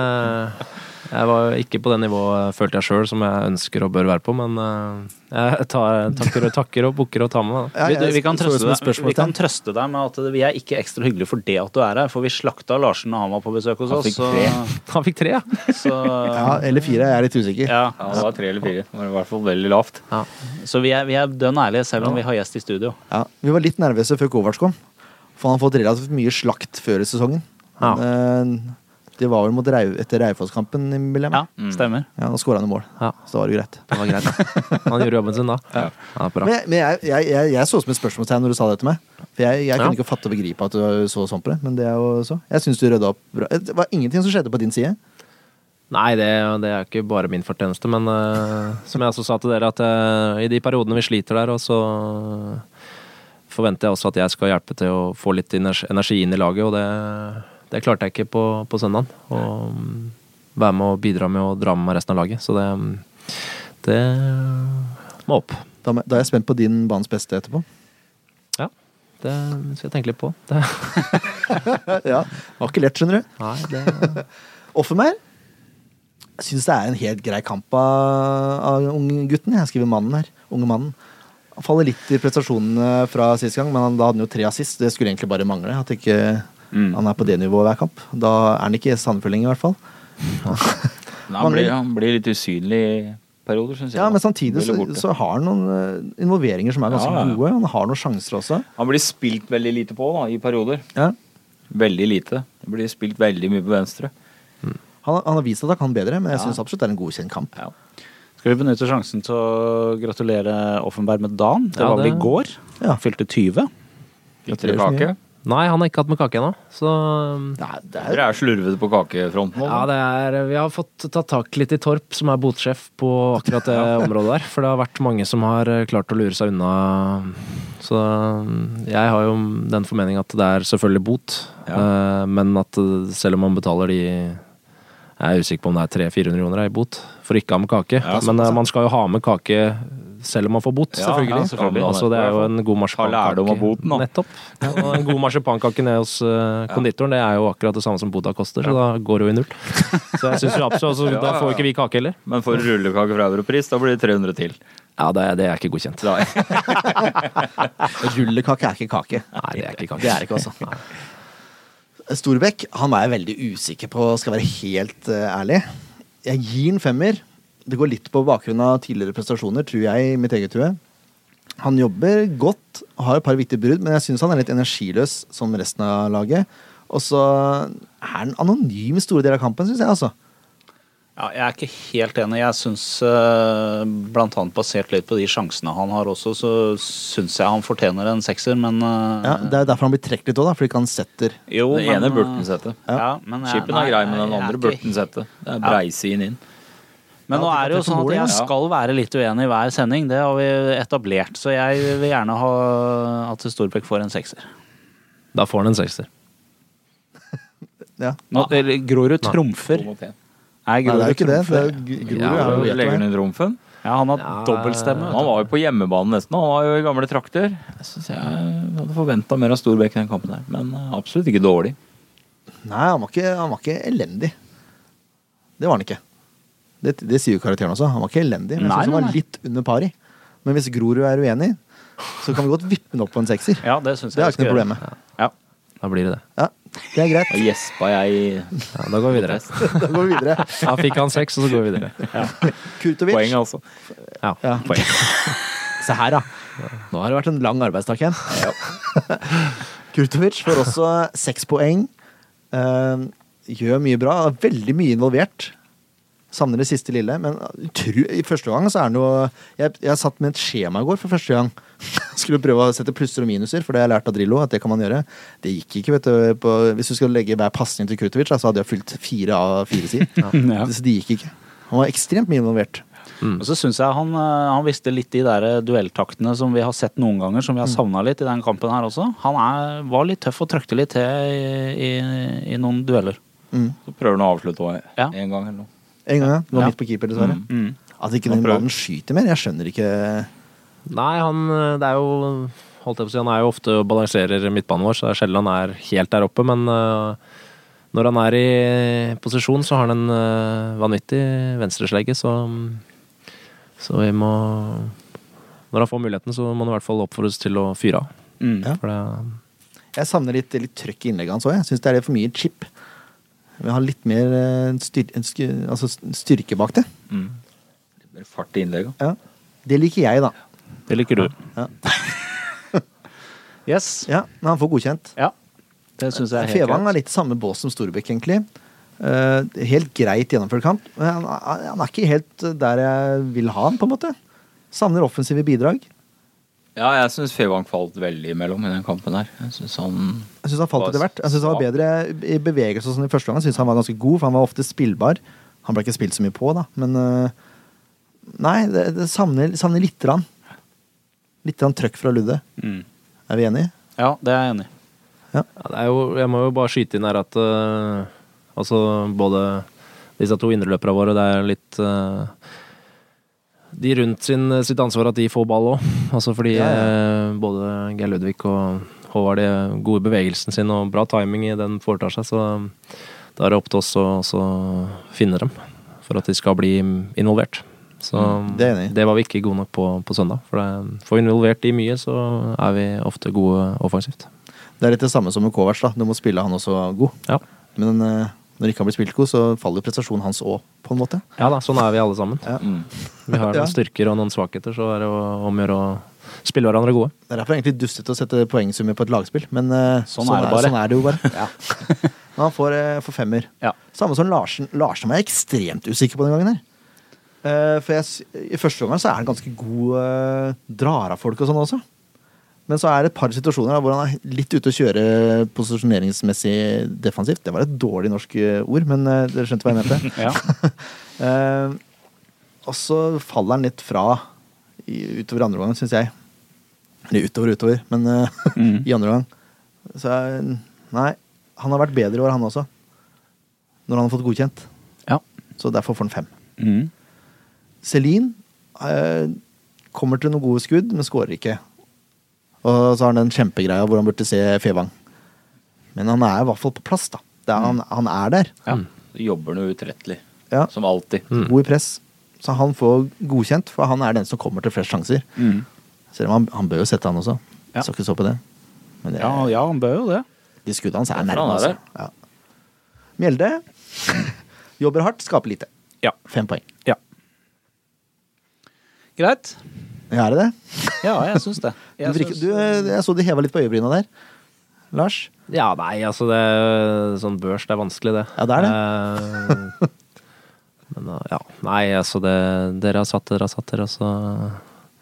Jeg var ikke på det nivået, følte jeg sjøl, som jeg ønsker og bør være på, men eh, jeg tar, takker, og, takker og bukker og tar med meg. da. Vi, vi, kan trøste deg, vi kan trøste deg med at vi er ikke ekstra hyggelige for det at du er her, for vi slakta Larsen da han var på besøk hos Han oss. Han fikk tre, ja. så, Ja, eller fire, jeg er litt usikker. ja. Ja, det var tre eller fire. Det var i hvert fall veldig lavt. ja. så vi er, vi er dønn ærlige, selv om vi har gjest i studio. Ja, vi var litt nervøse før Kovac kom. For han har fått relativt mye slakt før i sesongen. Ja. Men, eh, det var vel mot Rau, etter Raufoss-kampen, vil jeg Ja, med. stemmer. Ja, da skåra han i mål. Ja. Så da var det jo greit. Det var greit. Han gjorde jobben sin da. Ja. bra. Men, jeg- men jeg, jeg, jeg, jeg så som et spørsmålstegn når du sa det til meg. For jeg, jeg kunne Ja. ikke fatte og begripe at du så sånn på det. Men det er jo så. Jeg syns du rydda opp bra. Det var ingenting som skjedde på din side. Nei, det, det er ikke bare min fortjeneste, men eh, som jeg også sa til dere, at eh, i de periodene vi sliter der, og så forventer jeg også at jeg skal hjelpe til å få litt energi energi inn i laget, og det, det klarte jeg ikke på, på søndagen. Og mm, være med og bidra med å dra med meg resten av laget. Så det, det må opp. Da, da er jeg spent på din banens beste etterpå. Ja, det skal jeg tenke litt på. Det, ja, var ikke lett, skjønner du. nei, det Offermeier. Jeg syns det er en helt grei kamp av, av unge gutten. Jeg skriver mannen her. Unge mannen. Han faller litt i prestasjonene fra sist gang, men han, da hadde han jo tre assist. Det skulle egentlig bare mangle. At ikke Mm. han er på det nivået hver kamp. Da er han ikke sandfølging, i hvert fall. Han, blir, han blir litt usynlig i perioder, syns jeg. Ja. Men samtidig så, så har han noen eh, involveringer som er ganske Ja, ja. gode. Han har noen sjanser også. Han blir spilt veldig lite på da, i perioder. Ja. Veldig lite. Det blir spilt veldig mye på venstre. Han, han har vist at han kan bedre, men jeg Ja. syns absolutt det er en godkjent kamp. Ja. Skal vi benytte sjansen til å gratulere Offenberg med dagen? Det Ja, var vel i går. Ja. Han fylte 20. Gratulerer kake. Nei, han har ikke hatt med kake ennå, så Nei, det Dere er slurvete på kakefronten nå. Ja, det er, vi har fått tatt tak litt i Torp, som er botsjef på akkurat det området der. For det har vært mange som har eh, klart å lure seg unna. Så mm, jeg har jo den formening at det er selvfølgelig bot, Ja. eh, men at eh, selv om man betaler de Jeg er usikker på om det er 300-400 kroner i bot for ikke å ha med kake. Ja, men man skal jo ha med kake selv om man får bot. Ja, ja, selvfølgelig. Altså, det er jo en god marsipankake. Nettopp. Ja, og en god marsipankake ned hos uh, konditoren, det er jo akkurat det samme som bota koster, så da går det jo i null. Så jeg syns jo absolutt, altså, Da får ikke vi kake heller. Men for rullekake fra Europris, da blir det 300 til. Ja, det, det er ikke godkjent. Rullekake er ikke kake. Nei, det er ikke kake. Det er ikke, altså. Storbekk han var jeg veldig usikker på, skal være helt eh, ærlig. Jeg gir en femmer. Det går litt på bakgrunn av tidligere prestasjoner, tror jeg, i mitt eget hue. Han jobber godt, har et par viktige brudd, men jeg syns han er litt energiløs som resten av laget. Og så er han anonym i store deler av kampen, syns jeg, altså. Ja, jeg er ikke helt enig. Jeg syns, blant annet basert litt på de sjansene han har også, så syns jeg han fortjener en sekser, men eh, Ja, det er jo derfor han blir trukket litt òg, fordi ikke han setter Jo, den ene eh, burde han sette. Ja, men jeg- Chipen er grei, men den andre burde han sette. Det er breisiden inn. Men nå er det jo sånn at jeg skal være litt uenig i hver sending. Det har vi etablert. Så jeg vil gjerne ha at Storbekk får en sekser. Da får han en sekser. Ja. Nå, Grorud trumfer. Nei, Nei, det er Grorud jo ikke det. det er, Grorud Ja, er jo Legger han inn trumfen? Ja, han har Ja, dobbeltstemme. Han var jo på hjemmebane nesten. Han var jo i gamle trakter. Jeg syns jeg hadde forventa mer av Storbekk i den kampen her, men eh, absolutt ikke dårlig. Nei, han var, ikke, han var ikke elendig. Det var han ikke. Det, det sier jo karakteren også. Han var ikke elendig, men jeg Nei, synes han var nei. litt under pari. Men hvis Grorud er uenig, så kan vi godt vippe den opp på en sekser. Ja, det synes jeg Det er ikke noe skal problem gjøre. Ja. Da blir det det. Ja, det er greit. Da gjespa jeg i Ja, da går vi videre. Da går vi videre. Da fikk han seks, og så går vi videre. Kurtovic. poeng, altså. Ja, Ja. poeng. Se her, da. Nå har det vært en lang arbeidsdag igjen. Kurtovic får også seks poeng. Eh, gjør mye bra. er Veldig mye involvert. Savner det siste lille, men tru, i første gang så er det noe jeg, jeg satt med et skjema i går for første gang. Skulle prøve å sette plusser og minuser, for det har jeg lært av Drillo. at det kan man gjøre. Det gikk ikke, vet du. På, hvis du skulle legge hver pasning til Krutovic, så hadde jeg fylt fire av fire sider. Ja. Så det gikk ikke. Han var ekstremt mye involvert. Og så syns jeg han, eh, han visste litt de der duelltaktene som vi har sett noen ganger, som vi har savna litt i den kampen her også. Han er, var litt tøff og trøkte litt til i, i, i noen dueller. Mm. Så prøver han å avslutte også Ja. en gang eller noe. En gang, ja. Det var Ja. midt på keeper, dessverre. Mm. At ikke den ballen skyter mer, jeg skjønner ikke Nei, han det er jo holdt jeg på å si, Han er jo ofte og balanserer midtbanen vår, så det er sjelden han er helt der oppe. Men uh, Når han er i posisjon, så har han en uh, vanvittig venstreslegge, så Så vi må Når han får muligheten, så må han i hvert fall oppfordres til å fyre av. Mm. Ja. For det, Jeg savner litt, litt trøkk i innlegget hans òg. Jeg syns det er litt for mye chip. Vi har litt mer eh, styr, altså styrke bak det. Mm. Litt mer fart i innlegget. Ja. Det liker jeg, da. Det liker du. Ja. Yes. Ja, Men han får godkjent. Ja. Det synes jeg er helt Fevang greit. er litt samme bås som Storbekk, egentlig. Eh, helt greit gjennomført kamp. Men han, han er ikke helt der jeg vil ha han, på en måte. Savner offensive bidrag. Ja, jeg syns Fevang falt veldig imellom i den kampen her. Jeg synes han Jeg synes han falt etter hvert. Jeg synes han var bedre i bevegelse sånn i første gang. Jeg synes han var ganske god, for han var ofte spillbar. Han ble ikke spilt så mye på, da, men eh, Nei, det, det savner, savner lite grann. Litt grann trøkk fra Ludde. Mm. Er vi enige? Ja, det er jeg enig i. ja, det er jo, jeg må jo bare skyte inn her at uh, altså både disse to indreløperne våre, det er litt eh, De rundt sin, sitt ansvar at de får ball òg. Altså fordi Ja, ja. eh, både Geir Ludvig og Håvard er gode i bevegelsen sin og bra timing i den foretar seg, så da er det opp til oss å finne dem for at de skal bli involvert. Så det jeg enig i. det var vi ikke gode nok på på søndag. For det, får vi involvert de mye, så er vi ofte gode offensivt. Det er litt det samme som med Kovac. da. Du må spille han også god. Ja. Men når ikke han blir spilt god, så faller prestasjonen hans òg, på en måte. Ja da, sånn er vi alle sammen. Ja. mm. Vi har Ja. noen styrker og noen svakheter, så er det å omgjøre å spille hverandre gode. Det er derfor er egentlig dustete å sette poengsummer på et lagspill, men eh, Sånn er det bare. Sånn er det jo bare. Men han får, eh, får femmer. Ja. Samme som Larsen. Larsen var jeg ekstremt usikker på den gangen her. Eh, for jeg, i første omgang så er han ganske god uh, drar av folk og sånn også. Men så er det et par situasjoner hvor han er litt ute å kjøre posisjoneringsmessig defensivt. Det var et dårlig norsk eh, ord, men eh, dere skjønte hva jeg mente. Ja. uh, og så faller han litt fra utover andre omgang, syns jeg. Eller utover, utover, men uh, Mm. i andre omgang. Så nei, han har vært bedre i år, han også. Når han har fått godkjent. ja. Så derfor får han fem. Mm. Celine uh, kommer til noen gode skudd, men skårer ikke. Og så har han den kjempegreia hvor han burde se Fevang. Men han er i hvert fall på plass, da. Det er, han, han er der. Ja. Jobber noe utrettelig. Ja. Som alltid. God i press. Så han får godkjent, for han er den som kommer til flest sjanser. Mm. Selv om han, han bør jo sette han også. Ja. Skal ikke så på det. Men det, ja, ja, han bør jo det. de skuddene hans er nærme, er altså. Ja. Mjelde jobber hardt, skaper lite. Ja. Fem poeng. ja. Greit. Ja, er det det? Ja, jeg syns det. Du, Jeg virker, syns- du, eh, jeg så du heva litt på øyebryna der. Lars? Ja, nei, altså det Sånn børs, det er vanskelig, det. Ja, det er det. men uh, ja. Nei, altså det Dere har satt dere har satt dere, og så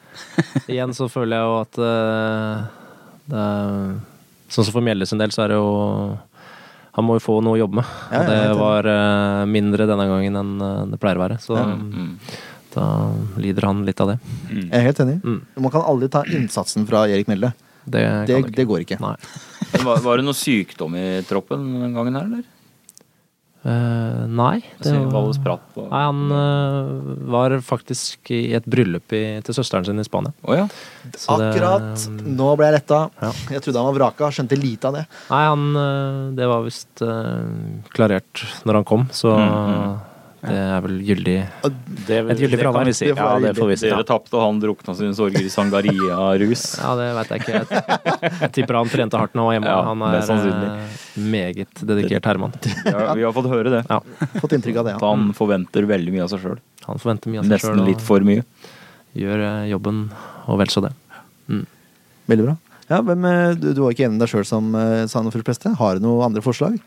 Igjen så føler jeg jo at uh, det er Sånn som for Mjelle sin del, så er det jo Han må jo få noe å jobbe med. Ja, og ja, det var uh, mindre denne gangen enn uh, det pleier å være. Så Mm. Da lider han litt av det. Jeg er helt enig. Mm. Man kan aldri ta innsatsen fra Erik Melde. Det, Det, ikke. det går ikke. Nei. Var, var det noe sykdom i troppen den gangen her, eller? Uh, nei. det altså, var- på Nei, han uh, var faktisk i et bryllup i, til søsteren sin i Spania. Oh, ja. Så det- Akkurat. Nå ble jeg retta. Ja. Jeg trodde han var vraka. Skjønte lite av det. Nei, han uh, Det var visst klarert når han kom, så det er vel gyldig Det, Et gyldig fravær. vi si. Ja, det får vi si. Dere tapte, og han drukna sine sorger i sangaria-rus. Ja, det veit jeg ikke. Jeg, jeg tipper han trente hardt nå hjemme. Ja, han er øh, meget dedikert herremann. Ja, vi har fått høre det. Ja, Fått inntrykk av det, At ja. han forventer veldig mye av seg sjøl. han forventer mye av seg Nesten selv, litt for mye. gjør øh, jobben og vel så det. Mm. Veldig bra. Ja, hvem, eh, du, du var ikke enig med deg sjøl som uh, Sandefjords beste. Har du noen andre forslag?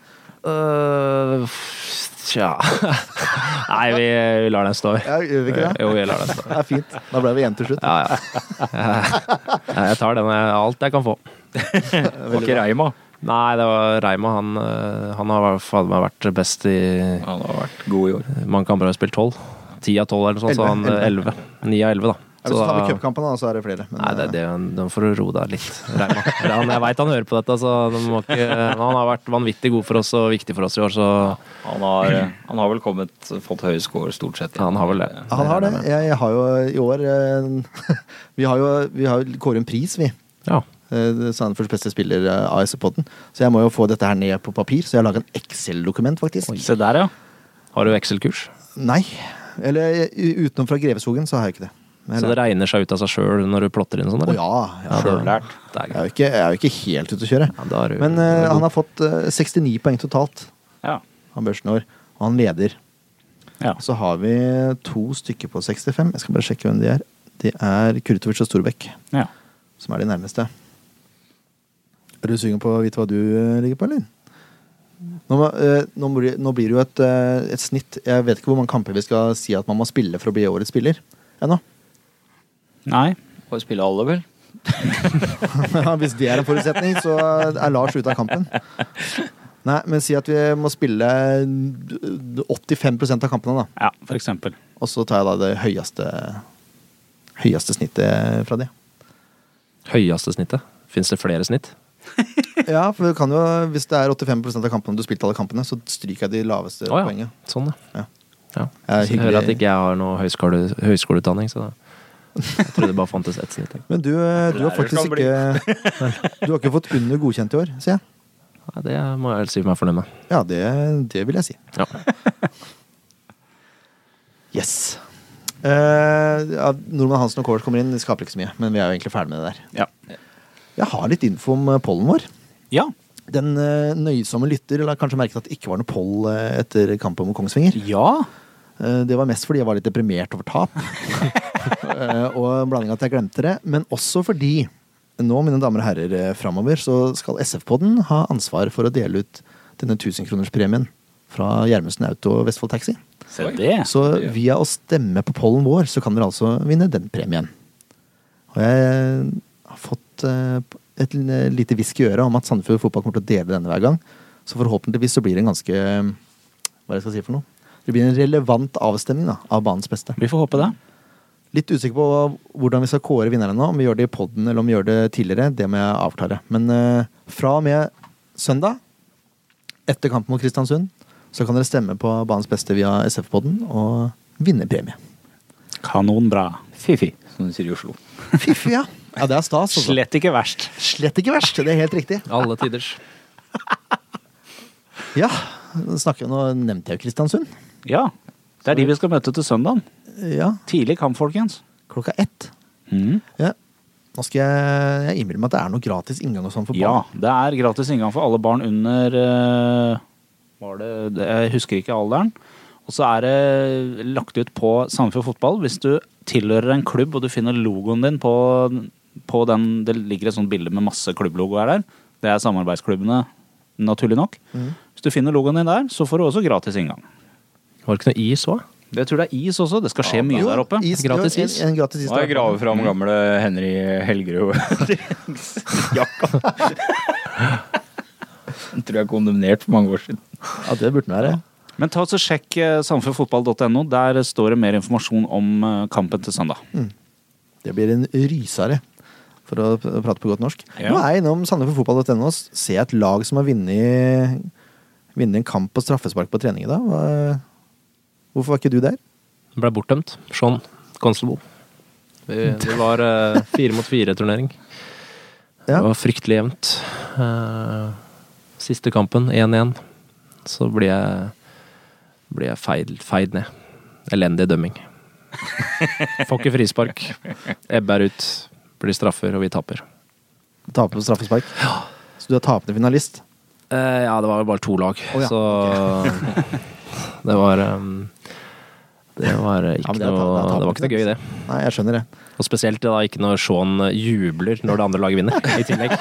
Øh, Tja Nei, vi, vi lar den stå. Ja, gjør vi ikke det? Jo, vi lar den stå. Det er fint. Da ble vi igjen til slutt. Ja, ja. Jeg tar den, alt jeg kan få. Det var ikke Reima. Nei, det var Reima. Han, øh, han har fader meg vært best i Han har vært god i år. Mange kamper har spilt tolv. Ti av tolv eller noe sånt, så han Elleve, elleve. Ni av elleve, da. Ja, Hvis du tar med da- cupkampene, så er det flere. Men, Nei, det, eh, det, de får ro roe deg litt, Han, jeg veit han hører på dette, så de må ikke, han har vært vanvittig god for oss og viktig for oss i år, så Han har, han har vel kommet, fått høy score stort sett. Han har vel det. Han har det. Jeg, jeg har jo i år eh, Vi har jo vi har jo kåret en pris, vi. ja. Eh, Sandefjords beste spiller av SF-podden. Så jeg må jo få dette her ned på papir, så jeg har laga en Excel-dokument, faktisk. Se der, ja. Har du Excel-kurs? Nei. Eller utenom fra Greveskogen, så har jeg ikke det. Så det regner seg ut av seg sjøl når du plotter inn sånn? Eller? ja. ja. Sjøllært. Jeg er jo ikke, jeg er jo ikke helt ute å kjøre. Ja, da er du- Men eh, du han har fått uh, 69 poeng totalt ja. Han børsnår, og han leder. ja. Så har vi to stykker på 65. Jeg skal bare sjekke hvem de er. Det er Kurtovic og Storbekk ja. som er de nærmeste. Er du sugen på å vite hva du eh, ligger på, eller? Nå, eh, nå, blir, nå blir det jo et, eh, et snitt Jeg vet ikke hvor mange kamper vi skal si at man må spille for å bli årets spiller ennå. Nei. Får spille alle, vel? Hvis det er en forutsetning, så er Lars ute av kampen. Nei, men si at vi må spille 85% av kampene, da. Ja, for eksempel. Og så tar jeg da det høyeste, høyeste snittet fra det. Høyeste snittet? Fins det flere snitt? Ja, for jo, hvis det er 85% av kampene du spilte alle kampene, så stryker jeg de laveste oh, ja. poengene. Sånn, Ja. ja. Ja, jeg hører at ikke jeg har noe høyskole, høyskoleutdanning, så da, jeg trodde det bare fantes ett snitt. Men du, du har faktisk ikke Du har ikke fått under godkjent i år, sier jeg. Nei, det må jeg si meg fornøyd med. Ja, det, det vil jeg si. Ja. Yes. Eh, ja, Nordmann Hansen og Kårs kommer inn, det skaper ikke så mye. Men vi er jo egentlig ferdig med det der. Ja. Jeg har litt info om eh, pollen vår. ja. Den eh, nøysomme lytter la kanskje merke til at det ikke var noe poll eh, etter kampen mot Kongsvinger. Ja. Eh, det var mest fordi jeg var litt deprimert over tap. Eh, og en blanding av at jeg glemte det. Men også fordi nå, mine damer og herrer, eh, framover så skal SF-podden ha ansvar for å dele ut denne 1000-kronerspremien fra Gjermundsen Auto og Vestfold Taxi. Så, det. Så via å stemme på pollen vår, så kan dere altså vinne den premien. Og jeg har fått et lite hvisk i øret om at Sandefjord Fotball kommer til å dele denne hver gang. Så forhåpentligvis så blir det en ganske Hva er det jeg skal si for noe? Det blir en relevant avstemning da, av banens beste. Vi får håpe det. Litt usikker på hvordan vi skal kåre vinnerne nå. Om vi gjør det i poden eller om vi gjør det tidligere, det må jeg avklare. Men uh, fra og med søndag, etter kampen mot Kristiansund, så kan dere stemme på banens beste via SF-poden og vinne premie. Kanonbra. Fifi, som de sier i Oslo. Fifi, ja. Ja, det er stas. Også. Slett ikke verst. Slett ikke verst. Det er helt riktig. Alle tiders. Ja, snakker, Nå nevnte jeg jo Kristiansund. Ja. Det er de vi skal møte til søndagen. Ja, Tidlig kamp, folkens. klokka ett. Mm. Ja. Nå skal jeg, jeg innbille meg at det er noe gratis inngang og sånn for Ja, det er gratis inngang for alle barn under eh, var det, det, Jeg husker ikke alderen. Og så er det lagt ut på Sandefjord Fotball. Hvis du tilhører en klubb og du finner logoen din på, på den Det ligger et sånt bilde med masse klubblogoer der. Det er samarbeidsklubbene, naturlig nok. Mm. Hvis du finner logoen din der, så får du også gratis inngang. Var det ikke noe is òg? Jeg tror det er is også. Det skal skje mye der oppe. is, Gratis is. En, en gratis is Nå har jeg der. gravet fram gamle Henry Helgerud. Jakka. Den tror jeg er kondemnert for mange år siden. Ja, det burde den være. Men ta og sjekk samfunnfotball.no. Der står det mer informasjon om eh, kampen til søndag. Det blir en rysare, for å prate på godt norsk. Ja. Nå er jeg innom sandefjordfotball.no og ser et lag som har vunnet vunnet en kamp på straffespark på trening i dag. Hvorfor var ikke du der? Ble bortdømt. Sean Constable. Vi, det var uh, fire mot fire-turnering. Ja. Det var fryktelig jevnt. Uh, siste kampen, 1-1. Så blir jeg, blir jeg feid, feid ned. Elendig dømming. Får ikke frispark. er ut. Blir straffer, og vi taper. Taper på straffespark? Ja. Så du er tapende finalist? Uh, ja, det var jo bare to lag, oh, ja, så det var um, Det var ikke ja, det det noe Det var ikke noe gøy, det. Nei, jeg skjønner det. Og spesielt da ikke når Sean jubler når det andre laget vinner, i tillegg.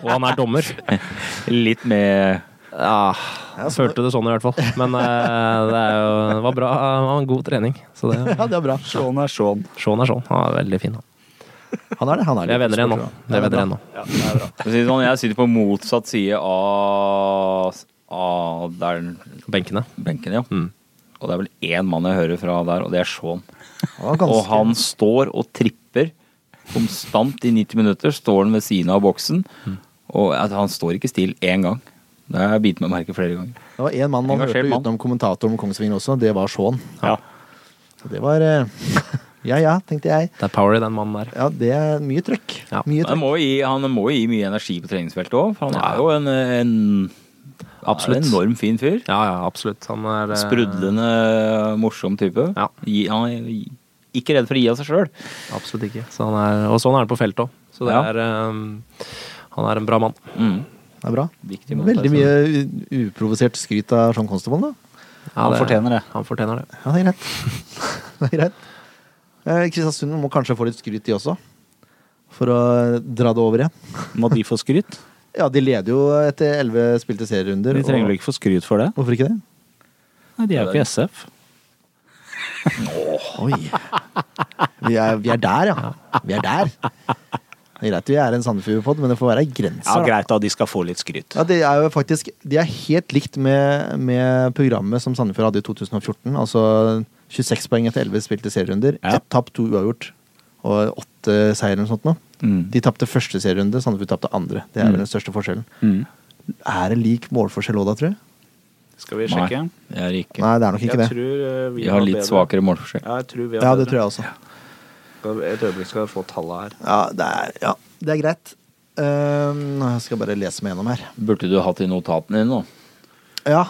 Og han er dommer. Litt med Ja, jeg følte det sånn i hvert fall. Men eh, det, er jo, det var bra. Det var en god trening. Så det, Ja, det er bra. Sean er Sean. Sean er Shaun. Han er veldig fin. han. Han er det. han er Vi det. er venner igjen nå. Sportslig, Vi er venner igjen nå. Ja, det er bra. Det sånn, Jeg sitter på motsatt side av, av der Benkene. Benkene, ja. Mm. Og det er vel én mann jeg hører fra der, og det er Sean. Ganske- Og han står og tripper konstant i 90 minutter. Står han ved siden av boksen. Og at han står ikke stille én gang. Det har jeg bitt meg merke flere ganger. Det var én mann man hørte mann. utenom kommentatoren om Kongsvinger også, det var Shaun. Ja. Så det var eh, Ja ja, tenkte jeg. Det er power i den mannen der. Ja, det er mye trøkk. Ja. Mye Han må, gi, han må gi mye energi på treningsfeltet òg, for han er jo en, en Absolutt. er en enorm fin fyr. Ja, ja, absolutt. Han er eh, Sprudlende, morsom type. Ja. Gi, han er ikke redd for å gi av seg sjøl. Absolutt ikke. Så han er, og sånn er han på feltet òg. Så det Ja. er um, Han er en bra mann. Mm. Det er bra. Mann, Veldig mye uprovosert skryt av Sean Constable, da. Ja, Han fortjener det. Han fortjener det. Ja, det er greit. det er greit. Eh, Kristiansund må kanskje få litt skryt, de også. For å dra det over igjen. Må de få skryt? Ja, de leder jo etter elleve spilte serierunder. De trenger og- ikke få skryt for det? Hvorfor ikke det? Nei, de er jo ikke SF. Oi. Vi er, vi er der, ja. Vi er der. Det er greit vi er en Sandefjord-pod, men det får være grenser. Ja, Greit da, de skal få litt skryt. Ja, det er jo faktisk De er helt likt med, med programmet som Sandefjord hadde i 2014. Altså 26 poeng etter 11 spilte serierunder. Ja. Ett tap, to uavgjort. Og åtte seier eller noe sånt nå. Mm. De tapte første serierunde, Sandefjord tapte andre. Det er Mm. vel den største forskjellen. Mm. Er det lik målforskjell òg, da, tror jeg? Skal vi sjekke? Nei, det er ikke. Nei, det er nok ikke Jeg det. tror eh, vi Vi har litt bedre. svakere målforskjell. Ja, jeg tror vi har Ja, det bedre. tror jeg også. Skal- Et øyeblikk skal jeg få tallet her. Ja, det er, ja, det er greit. Ehm, jeg skal bare lese meg gjennom her. Burde du hatt i notatene dine nå? Ja,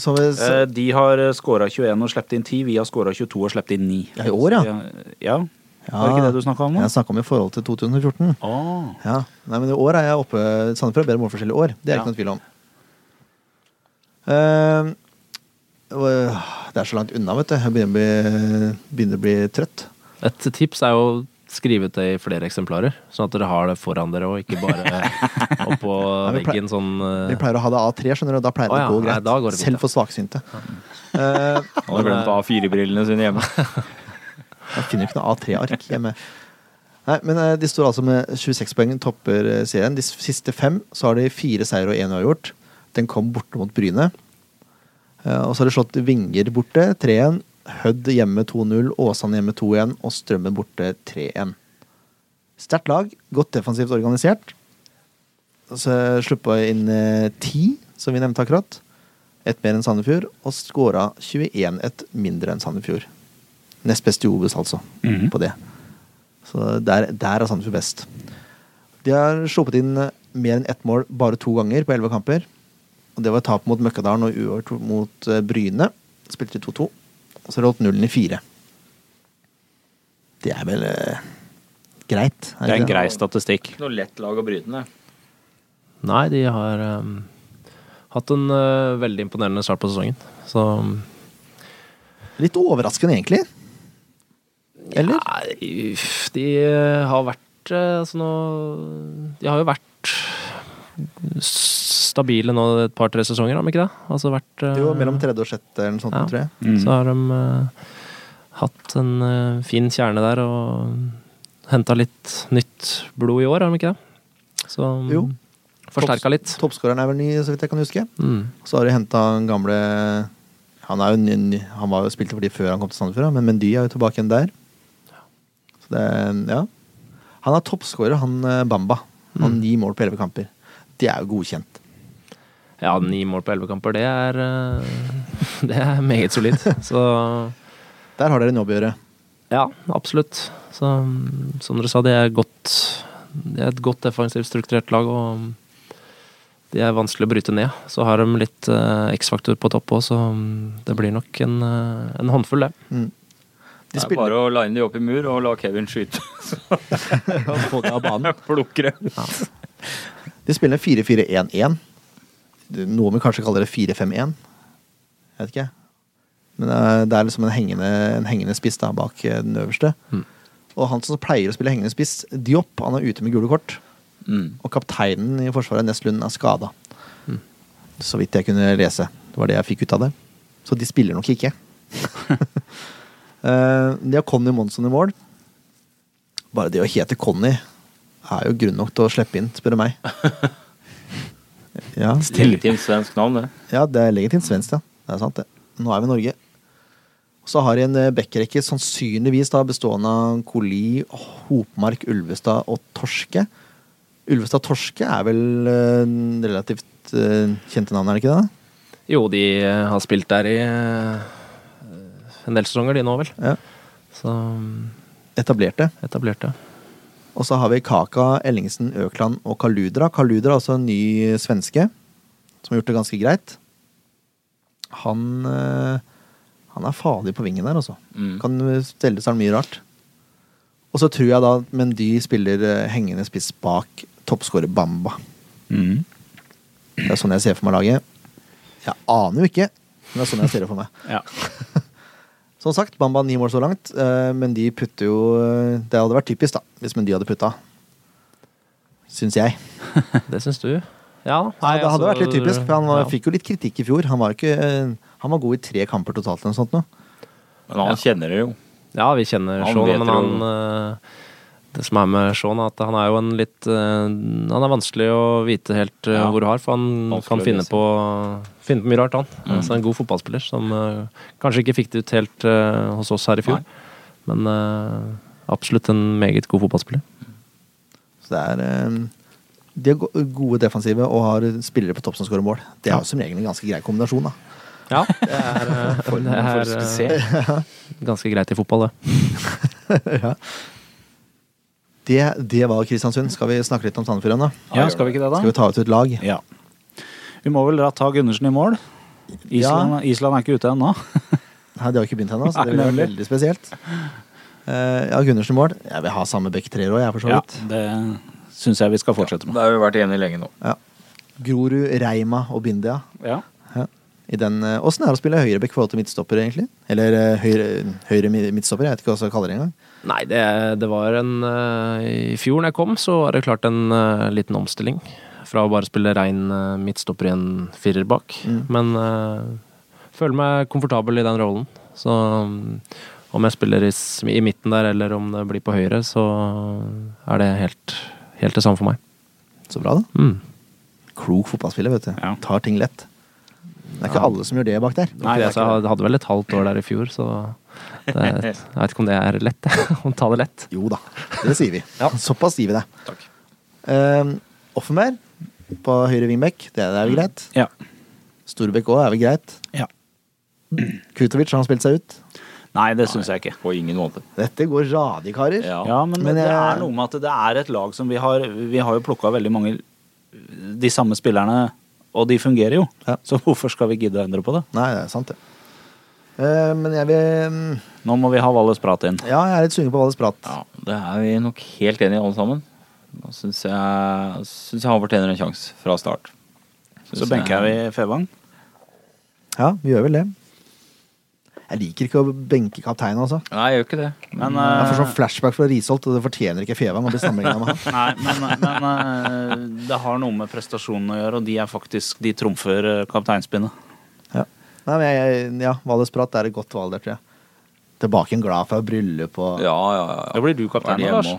så vi, så, Eh, De har scora 21 og sluppet inn 10. Vi har scora 22 og sluppet inn 9. Ja, i år, ja. Så ja. har- Ja. Var det ikke det du snakka om nå? Jeg snakka om i forhold til 2014. Åh. Ja. Nei, men i år er jeg oppe Sandefjord har bedre målforskjell i år. Det er Ja. ikke noen tvil om. Uh, det er så langt unna, vet du. Jeg begynner å bli, begynner å bli trøtt. Et tips er jo skrive ut det i flere eksemplarer, sånn at dere har det foran dere og ikke bare oppå Nei, vi pleier- veggen sånn Vi eh, pleier å ha det A3, skjønner du, og da pleier det Å ja, å gå greit. Selv for svaksynte. Eh, Han har glemt A4-brillene sine hjemme. Jeg finner jo ikke noe A3-ark hjemme. Nei, men eh, De står altså med 26 poeng, topper eh, serien. De siste fem så har de fire seier og én uavgjort. Den kom borte mot Bryne. Eh, Og så har de slått Vinger borte 3-1, Hødd hjemme 2-0, Åsane hjemme 2-1 og Strømmen borte 3-1. Sterkt lag, godt defensivt organisert. Så sluppa inn ti, 10, som vi nevnte akkurat. Ett mer enn Sandefjord, og skåra 21, et mindre enn Sandefjord. Nest best i Obos, altså, Mhm. på det. Så der, der er Sandefjord best. De har sluppet inn eh, mer enn ett mål bare to ganger på elleve kamper. Og Det var tap mot Møkkadalen og uavgjort mot eh, Bryne. Spilte de 2-2. Og så holdt nullen i fire. Det er vel eh, greit? Det er en grei statistikk. Ikke noe lett lag å bryte ned. Nei, de har um, hatt en uh, veldig imponerende start på sesongen. Så Litt overraskende, egentlig. Eller? Uff, de har vært eh, altså nå De har jo vært stabile nå et par-tre sesonger, har de ikke det? Altså vært eh, Jo, mellom tredje og sjette eller noe sånt, Ja. tror jeg. Mm. Så har de eh, hatt en fin kjerne der og henta litt nytt blod i år, har de ikke det? Så Jo. forsterka litt. Toppskåreren er vel ny, så vidt jeg kan huske. Mm. Så har de henta en gamle Han, er jo, ny- ny- han var jo spilte for de før han kom til Sandefjord, men Mendy er jo tilbake igjen der. Det Ja. Han er toppskårer, han eh, Bamba. Han har Mm. ni mål på elleve kamper. Det er jo godkjent. Ja, ni mål på elleve kamper, det er eh, Det er meget solid. Så Der har dere en jobb å gjøre. Ja, absolutt. Så, som dere sa, det er, godt, det er et godt defensivt strukturert lag, og de er vanskelig å bryte ned. Så har de litt eh, X-faktor på topp òg, så mm, det blir nok en, eh, en håndfull, det. Mm. De Det er spiller bare å line de opp i mur og la Kevin skyte. få det av banen. Plukker det. De spiller 4-4-1-1. Noe vi kanskje kaller det 4-5-1. Jeg vet ikke. Men det er, liksom en hengende, en hengende spiss da, bak eh, den øverste. Mm. Og han som pleier å spille hengende spiss, Diop, han er ute med gule kort. Mm. Og kapteinen i Forsvaret, Nest Lund, er skada. Mm. Så vidt jeg kunne lese. Det var det jeg fikk ut av det. Så de spiller nok ikke. Eh, de har Conny Monsson i mål. Bare det å hete Conny er jo grunn nok til å slippe inn, spør du meg. Ja, Legitimt svensk navn, det. ja det er legitimt svensk, ja. Det er sant, det. Nå er vi i Norge. Så har de en eh, backrekke sannsynligvis da bestående av Koli, Hopmark, Ulvestad og Torske. Ulvestad Torske er vel eh, relativt kjente navn, er det ikke det? Jo, de har spilt der i en del sesonger, de nå, vel. Ja. Så mm, etablerte. etablerte. Og så har vi Kaka, Ellingsen, Økland og Kaludra. Kaludra er altså en ny svenske som har gjort det ganske greit. Han, eh, han er farlig på vingen der, altså. Mm. Kan stelle seg mye rart. Og så tror jeg da Men de spiller eh, hengende spiss bak toppskårer Bamba. Mm. Det er sånn jeg ser for meg laget. Jeg aner jo ikke, men det er sånn jeg ser det for meg. Ja. Som sagt, Bamba ni mål så langt, eh, men de putter jo eh, Det hadde vært typisk, da, hvis Mendy hadde putta. Syns jeg. Det syns du? Ja. Nei, det hadde altså, vært litt typisk, for han var, ja. fikk jo litt kritikk i fjor. Han var, ikke, eh, han var god i tre kamper totalt eller noe sånt nå. Men han kjenner det jo. Ja, vi kjenner Han Sean, men han Det som er med Sean, er at han er jo en litt eh, Han er vanskelig å vite helt eh, Ja. hvor du har, for han Vanskelig kan finne på, finne på mye rart, han. Mm. Altså, en god fotballspiller som eh, kanskje ikke fikk det ut helt uh, hos oss her i fjor, men uh, absolutt en meget god fotballspiller. Så det er eh, De er gode defensive og har spillere på topp som skårer mål. Det er jo som regel en ganske grei kombinasjon, da. Ja, det er, for, det er ganske greit i fotball, det. ja. Det, det var Kristiansund. Skal vi snakke litt om Sandefjord ennå? ja, skal vi ikke det, da? Skal vi ta ut et lag? Ja. Vi må vel ta Gundersen i mål. Island, Island er ikke ute ennå. Nei, det har ikke begynt ennå, så det blir veldig spesielt. Uh, ja, Gundersen i mål. Jeg vil ha samme bekk tre år, jeg, for så vidt. Ja, det syns jeg vi skal fortsette Det med. har vi vært enige lenge nå. Ja. Grorud, Reima og Bindia. Ja. Ja. I den, eh, Åssen er det å spille høyrebekk i forhold til midtstopper, egentlig? Eller eh, høyre, høyre midtstopper, jeg vet ikke hva jeg skal kalle det engang. Nei, det, det var en eh, I fjor når jeg kom, så var det klart en eh, liten omstilling. Fra å bare spille rein eh, midtstopper i en firer bak. Mm. Men uh, føler meg komfortabel i den rollen. Så mm, om jeg spiller i, i midten der, eller om det blir på høyre, så er det helt, helt det samme for meg. Så bra, da. Mm. Klok fotballspiller, vet du. Ja. Tar ting lett. Det er ikke alle som gjør det bak der. Nei, det jeg hadde vel et halvt år der i fjor, så det, jeg vet ikke om det er lett. å ta det lett. Jo da, det sier vi. Såpass sier vi det. Takk. Uh, Offenberg på høyre vingbekk, det er vel greit. Ja. Storbekk òg er vel greit. ja. Kutovic har han spilt seg ut. Nei, det syns jeg ikke. På ingen måte. Dette går radig, karer. Ja. Ja, men, Men det jeg- er noe med at det er et lag som vi har Vi har jo plukka veldig mange De samme spillerne, og de fungerer jo. Ja. Så hvorfor skal vi gidde å endre på det? Nei, det er sant, det. Eh, men jeg vil mm, Nå må vi ha Valles prat inn. Ja, jeg er litt sugen på Valles prat. Ja, det er vi nok helt enige i alle sammen. Nå syns jeg, synes jeg han fortjener en sjanse fra start. Så benker jeg vi Fevang. Ja, vi gjør vel det. Jeg liker ikke å benke kapteinen, altså. Nei, jeg gjør ikke det. Men, Jeg får eh, sånn flashback fra Risholt, og det fortjener ikke Fevang å bli sammenligna med han. Nei, men, men eh, det har noe med prestasjonen å gjøre, og de er faktisk De trumfer eh, kapteinspinnet. Ja. Nei, men jeg, ja, Valdresprat er et godt valg der, tror jeg. Tilbake en glad fra bryllup og Ja, ja, ja. Da blir du kaptein, Er Lars.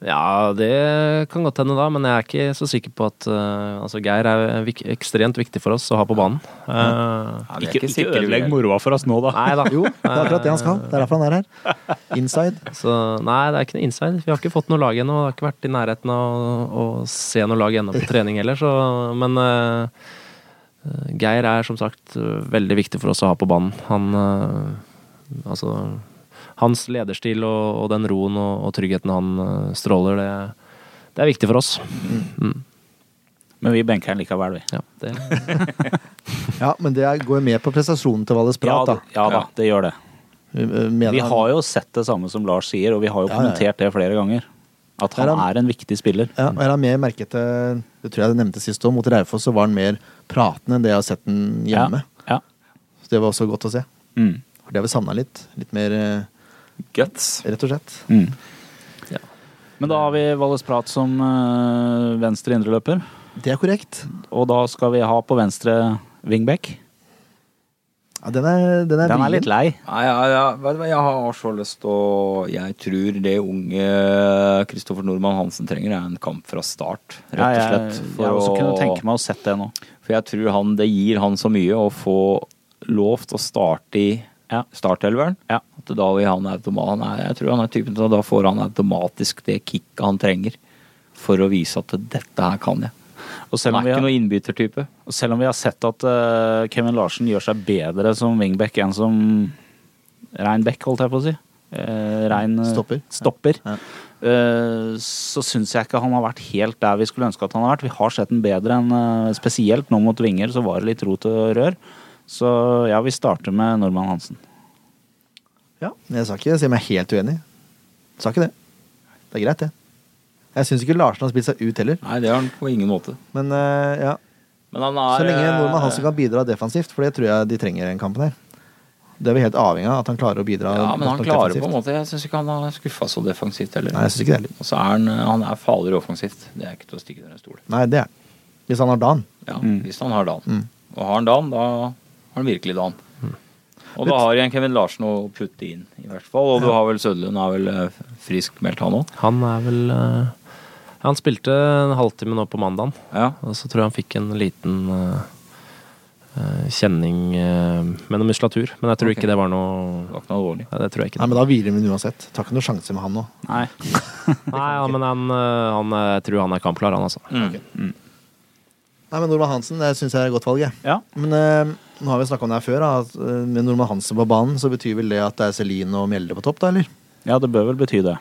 Ja, det kan godt hende da, men jeg er ikke så sikker på at uh, Altså, Geir er vik ekstremt viktig for oss å ha på banen. Uh, Ja, er Ikke, ikke vi ødelegg moroa for oss nå, da. nei da. Jo, det er akkurat det han skal. Det er derfor han er her. Inside. Så nei, det er ikke noe inside. Vi har ikke fått noe lag ennå. Det Har ikke vært i nærheten av å, å se noe lag ennå på trening heller, så Men eh, Geir er som sagt eh, veldig viktig for oss å ha på banen. Han eh, Altså Hans lederstil og, og den roen og, og tryggheten han eh, stråler, det, det er viktig for oss. Mm. Men vi benker den likevel, vi. Ja, det, Ja, men det går med på prestasjonen til Valles prat, da, Ja, ja da, det gjør det. Mener Vi han- har jo sett det samme som Lars sier, og vi har jo Ja, ja, ja. kommentert det flere ganger. At han er, er- er en viktig spiller. Ja, og jeg har mer merket til Det tror jeg det nevnte sist òg. Mot Raufoss så var han mer pratende enn det jeg har sett den hjemme. Ja. Så det var også godt å se. Mm. For det har vi savna litt. Litt mer eh, Guts. rett og slett. Mm. Ja. Men da har vi Valles Prat som eh, venstre indreløper. Det er korrekt. Og da skal vi ha på venstre wingback. Ja, den er, den er, Den er litt lei. Ja, ja, ja, vet du hva, jeg har så lyst til å Jeg tror det unge Kristoffer Nordmann Hansen trenger, er en kamp fra start, rett og jeg, slett. jeg også kunne tenke meg å sett det nå. For jeg tror han, det gir han så mye å få lov til å starte i Ja. startelveren. Ja. At da vil han automa- er, Jeg tror han er typen til at da får han automatisk det kicket han trenger for å vise at dette her kan jeg. Og selv om, vi er ikke har, noen innbyttertype. og selv om vi har sett at uh, Kevin Larsen gjør seg bedre som wingback enn som rein back, holdt jeg på å si, Uh, rein eh, Stopper. stopper Ja. Uh, så syns jeg ikke han har vært helt der vi skulle ønske at han har vært. Vi har sett den bedre enn spesielt nå mot vinger, så var det litt rot og rør. Så ja, vi starter med Normann Hansen. Ja, jeg sa ikke si meg helt uenig. Sa ikke det. Det er greit, det. Jeg syns ikke Larsen har spilt seg ut heller. Nei, det har han på ingen måte. Men eh, ja, Men han er så lenge eh, Nordmann Hansen kan bidra defensivt, for det tror jeg de trenger i den kampen her. Det er vi helt avhengig av, at han klarer å bidra Ja, men han klarer defensivt. på en måte Jeg syns ikke han har skuffa så defensivt heller. Nei, jeg synes ikke det heller. Og så er han, han er farligere offensivt. Det er ikke til å stikke under en stol. Nei, det er han. Hvis han har dagen. Ja, Mm. Hvis han har dagen. Mm. Og har han dagen, da har han virkelig dagen. Og da har igjen Kevin Larsen å putte inn, i hvert fall. Og du har vel Sødlund er vel eh, frisk han òg? Han er vel eh, Han spilte en halvtime nå på mandagen, Ja. og så tror jeg han fikk en liten eh, eh, kjenning eh, med noe muskulatur. Men jeg tror okay. ikke det var noe Det var ikke noe alvorlig. Nei, det tror jeg ikke. Nei, men da hviler vi uansett. Tar ikke noe sjanse med han nå. Nei. Nei, ja, men han, han jeg tror han er kampklar, han altså. Mm. Okay. Mm. Nei, men Normann Hansen det syns jeg er et godt valg. Jeg. Ja. Men eh, nå har vi snakka om det her før. At, med Nordmann Hansen på banen, så betyr vel det at det er Celine og Mjelde på topp, da, eller? ja, det bør vel bety det.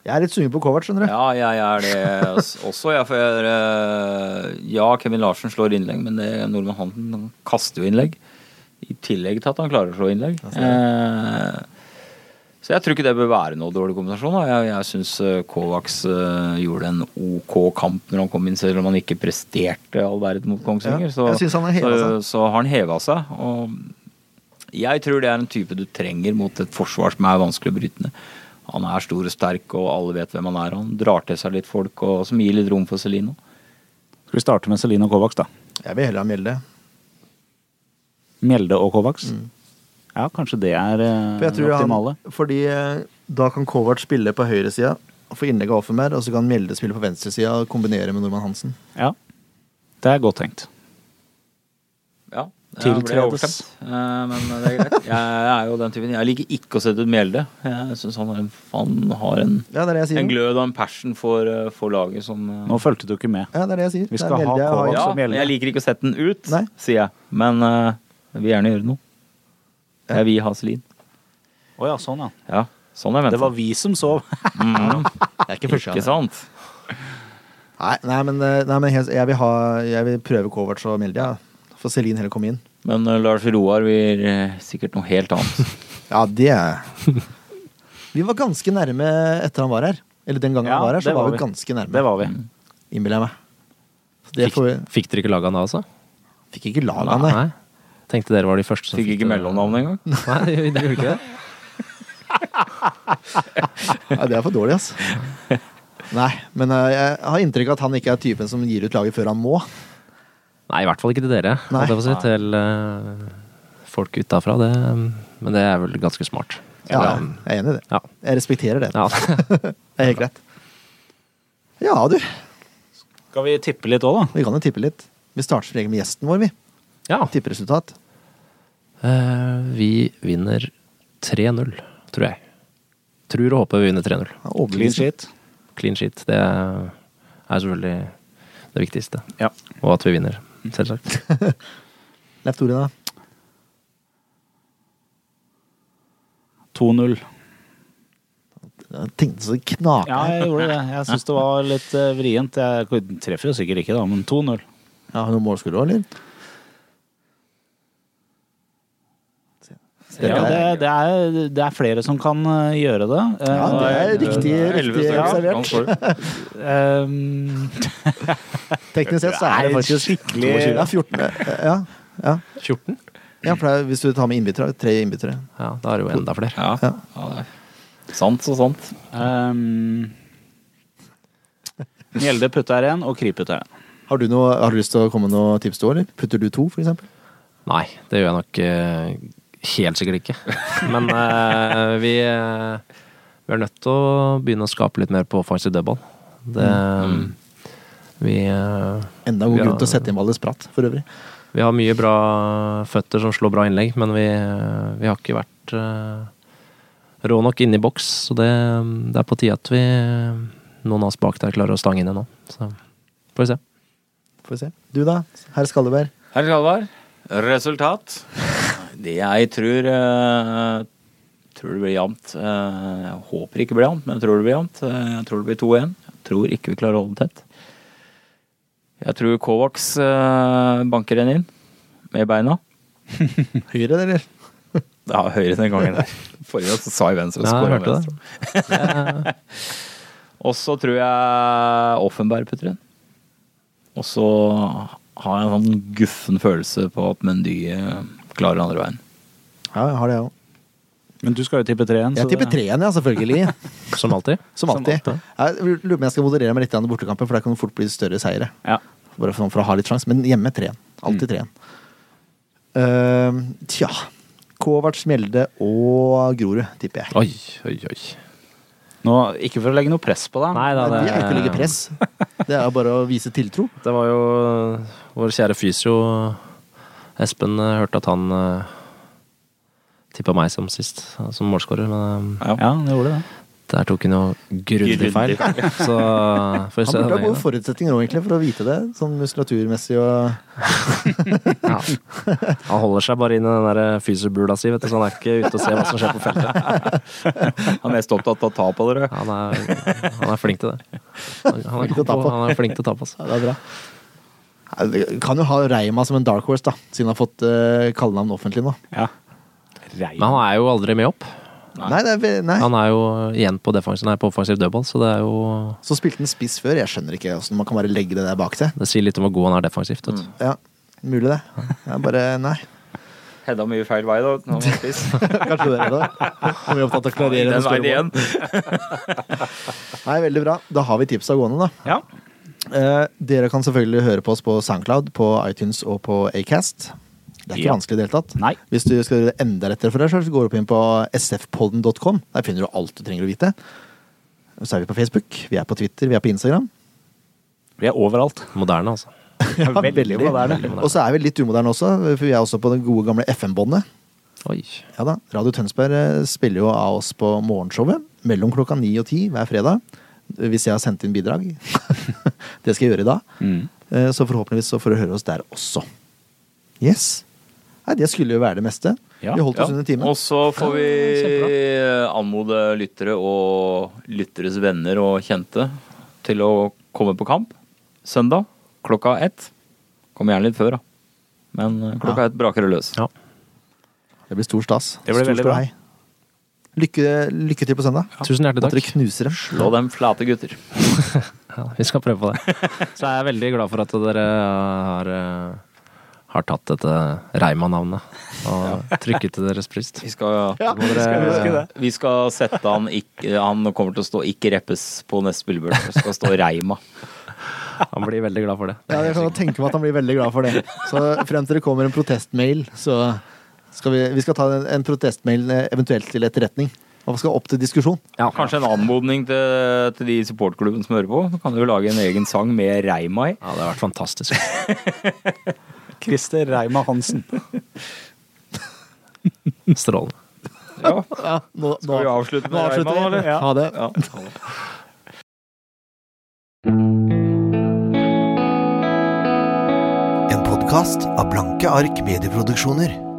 Jeg er litt sugen på Kovac, skjønner du. Ja, jeg er det også. Jeg, for eh, ja, Kevin Larsen slår innlegg, men det, Nordmann Hansen kaster jo innlegg. I tillegg til at han klarer å slå innlegg. Eh, så jeg tror ikke det bør være noe dårlig kombinasjon. Da. Jeg, jeg syns Kovacs eh, gjorde en OK kamp når han kom inn, selv om han ikke presterte all verden mot Kongsvinger. Ja, så har han heva seg. Og jeg tror det er en type du trenger mot et forsvar som er vanskelig å bryte ned. Han er stor og sterk, og alle vet hvem han er. Han drar til seg litt folk, og som gir litt rom for Celino. Skal vi starte med Celino Kovacs, da? Jeg vil heller ha Mjelde. Mjelde og Kovacs? Ja, kanskje det er eh, For optimale. han, fordi eh, da kan Kovac spille på høyresida, få innlegg av Offenberg, og så kan Mjelde spille på venstresida og kombinere med Norman Hansen. Ja. Det er godt tenkt. Ja, Tiltredes. Ja, eh, men det er greit. Jeg er jo den typen. Jeg liker ikke å sette ut Mjelde. Jeg syns han, har en- han har en, Ja, det er det jeg sier. en glød og en passion for, eh, for laget som eh, Nå fulgte du ikke med. Ja, det er det jeg sier. Vi Det er skal ha Kovac. Ja, som Mjelde. jeg liker ikke å sette den ut, Nei. sier jeg. Men uh, jeg vil gjerne gjøre noe. Jeg vil ha Celine. Å ja, sånn, ja. Ja, sånn jeg mente. Det var vi som sov. mm, Det er ikke første Ikke sant? Nei, nei, men, nei, men helt- jeg, vil ha, jeg vil prøve Kovac og Mjelde. Ja. Får Celine heller komme inn. Men uh, Lars Roar vil uh, sikkert noe helt annet. Ja, det er Vi var ganske nærme etter han var her. Eller den gangen Ja, han var her, så var, var vi ganske nærme. Det var vi. Innbiller jeg meg. Så det Fikk, får vi, fikk dere ikke laga han da, altså? fikk ikke laga han, nei. Tenkte dere var de første som Fikk ikke det. mellomnavn engang. Nei, det gjorde ikke det? Ja, det er for dårlig, altså. Nei, men eh, jeg har inntrykk av at han ikke er typen som gir ut laget før han må. Nei, i hvert fall ikke til dere. Nei. Si, til uh, folk utafra. Det, men det er vel ganske smart. Så, Ja, jeg er enig i det. ja. Jeg respekterer det. ja. Det er helt greit. Ja, du. Skal vi tippe litt òg, da? Vi kan jo tippe litt. Vi starter som regel med gjesten vår, vi. ja. Tipperesultat. Uh, vi vinner 3-0, tror jeg. Tror og håper vi vinner 3-0. Ja, Clean shit. sheet. Clean sheet. Det er selvfølgelig det viktigste. Ja. Og at vi vinner, selvsagt. Leif Tore, da? 2-0. Jeg tenkte så det knaka. Ja, jeg gjorde det. Jeg syns det var litt eh, vrient. Jeg treffer jo sikkert ikke, da, men 2-0. Ja, har du noen målskudd òg, eller? Ja, det, det, er, det er flere som kan eh, gjøre det. Eh, Ja, det er riktig, riktig stykker. observert. Han får- ehm, Teknisk sett så er det faktisk skikkelig- Ja, 14. Ja, ja. 14? ja for det er, hvis du tar med innbyttere, tre innbyttere. Ja, da er det jo enda flere. Ja. Ja. ja, det er sant så sant. Um, Mjelde putter her igjen, og Kri putter her igjen. Har du, noe, har du lyst til å komme med noe tips til, eller? Putter du to, for eksempel? Nei, det gjør jeg nok uh, helt sikkert ikke. Men uh, vi, uh, vi er nødt til å begynne å skape litt mer på offensive dødball. Det Vi eh, Enda god grunn til å sette inn Valle Spratt, for øvrig. Vi har mye bra føtter som slår bra innlegg, men vi, vi har ikke vært uh, rå nok inne i boks. Så det, det er på tide at vi, noen av oss bak der, klarer å stange inn det nå. Så får vi se. Får vi se. Du da, herr Skalleberg? Herr Skalleberg, resultat? Det jeg tror uh, tror det blir jevnt. Jeg håper ikke det blir jevnt, men jeg tror det blir jevnt. Jeg tror det blir 2-1. Tror ikke vi klarer å holde tett. Jeg tror Kovacs eh, banker en inn med beina. Høyre, eller? Ja, høyre den gangen der. Forrige gang så sa jeg venstre, og Ja, jeg skåra hørte venstre. Og så tror jeg Offenberg putter inn. Og så har jeg en sånn guffen følelse på at Mendy eh, klarer andre veien. Ja, jeg har det, jeg òg. Men du skal jo tippe tre igjen. Jeg tipper treeren, ja, selvfølgelig. Som alltid. Som alltid. alltid. Jeg lurer på om jeg skal moderere meg litt i bortekampen, for der kan det fort bli større seire. Ja. Bare for, for å ha litt sjanse. Men hjemme treen. Alltid treen. Uh, tja. Kovac, Mjelde og Grorud, tipper jeg. Oi, oi, oi. Nå, ikke for å legge noe press på deg. Nei da, Det det, er ikke å legge press. Det er bare å vise tiltro. det var jo vår kjære fysio Espen eh, hørte at han uh, tippa meg som sist, som målskårer, men eh, Ja, det gjorde det. der tok hun jo grundig feil. Så får vi Han burde ha gode forutsetninger nå, egentlig, for å vite det. Sånn muskulaturmessig og Ja. Han holder seg bare inn i den der fysiobula si, vet du, så han er ikke ute og ser hva som skjer på feltet. Han er mest opptatt av å ta på dere. Han er, han er flink til det. Han, han, er, god han er flink til å ta på. oss. Ja, det er bra. Kan jo ha Reima som en dark horse, da, siden han har fått uh, kallenavn offentlig nå. Ja. Rein. Men han er jo aldri med opp. Nei, det er, nei. Han er jo igjen på, defensiv, nei, på offensiv dødball, så det er jo Så spilte han spiss før. Jeg skjønner ikke åssen man kan bare legge det der bak seg. Det sier litt om hvor god han er defensivt. Vet du. Ja, Mulig det. Jeg bare Nei. Hedda mye feil vei, da. Spiss. Kanskje det er det. Om vi er opptatt av å klarere Den veien igjen. Nei, veldig bra. Da har vi tipsa gående, da. Ja. Eh, dere kan selvfølgelig høre på oss på Soundcloud, på iTunes og på Acast. Det er ikke Ja. vanskelig i det hele tatt. Nei. Hvis du skal gjøre det enda lettere for deg selv, så går du opp inn på sfpodden.com. Der finner du alt du trenger å vite. Så er vi på Facebook, vi er på Twitter, vi er på Instagram. Vi er overalt. Moderne, altså. Ja, Veldig moderne. Veldig moderne. Og så er vi litt umoderne også, for vi er også på det gode gamle FM-båndet. Oi. Ja da, Radio Tønsberg eh, spiller jo av oss på morgenshowet mellom klokka ni og ti hver fredag. Hvis jeg har sendt inn bidrag. det skal jeg gjøre i dag. Mm. Eh, Så forhåpentligvis så får du høre oss der også. Yes. Nei, det skulle jo være det meste. Ja, vi holdt oss Ja. under timen. Og så får vi anmode lyttere og lytteres venner og kjente til å komme på kamp søndag klokka ett. Kom gjerne litt før, da. Men eh, klokka Ja. ett braker det løs. Ja. Det blir stor stas. Det blir stor veldig bra. Lykke, lykke til på søndag. Tusen hjertelig Måtte dere knuser knuse dem. Slå dem flate gutter. Ja, vi skal prøve på det. Så jeg er veldig glad for at dere har, eh, har tatt dette Reima-navnet og trykket til deres bryst. Vi skal, Ja, dere- skal huske det. vi skal sette han ikke Han kommer til å stå 'ikke reppes' på neste spillebord. Det skal stå Reima. Han blir veldig glad for det. Ja, jeg kan tenke meg at han blir veldig glad for det. Så frem til det kommer en protestmail, så skal vi, vi skal ta en, en protestmail eh, eventuelt til etterretning. Og skal opp til diskusjon. Kanskje en anmodning til, til de supportklubbene som hører på. Så kan du jo lage en egen sang med Reima i. Ja, det har vært fantastisk. Christer Reima Hansen. Strålende. Ja. Ja, nå, nå, Skal vi avslutte med Reima, eller? Ha det. Ja. En podkast av Blanke ark medieproduksjoner.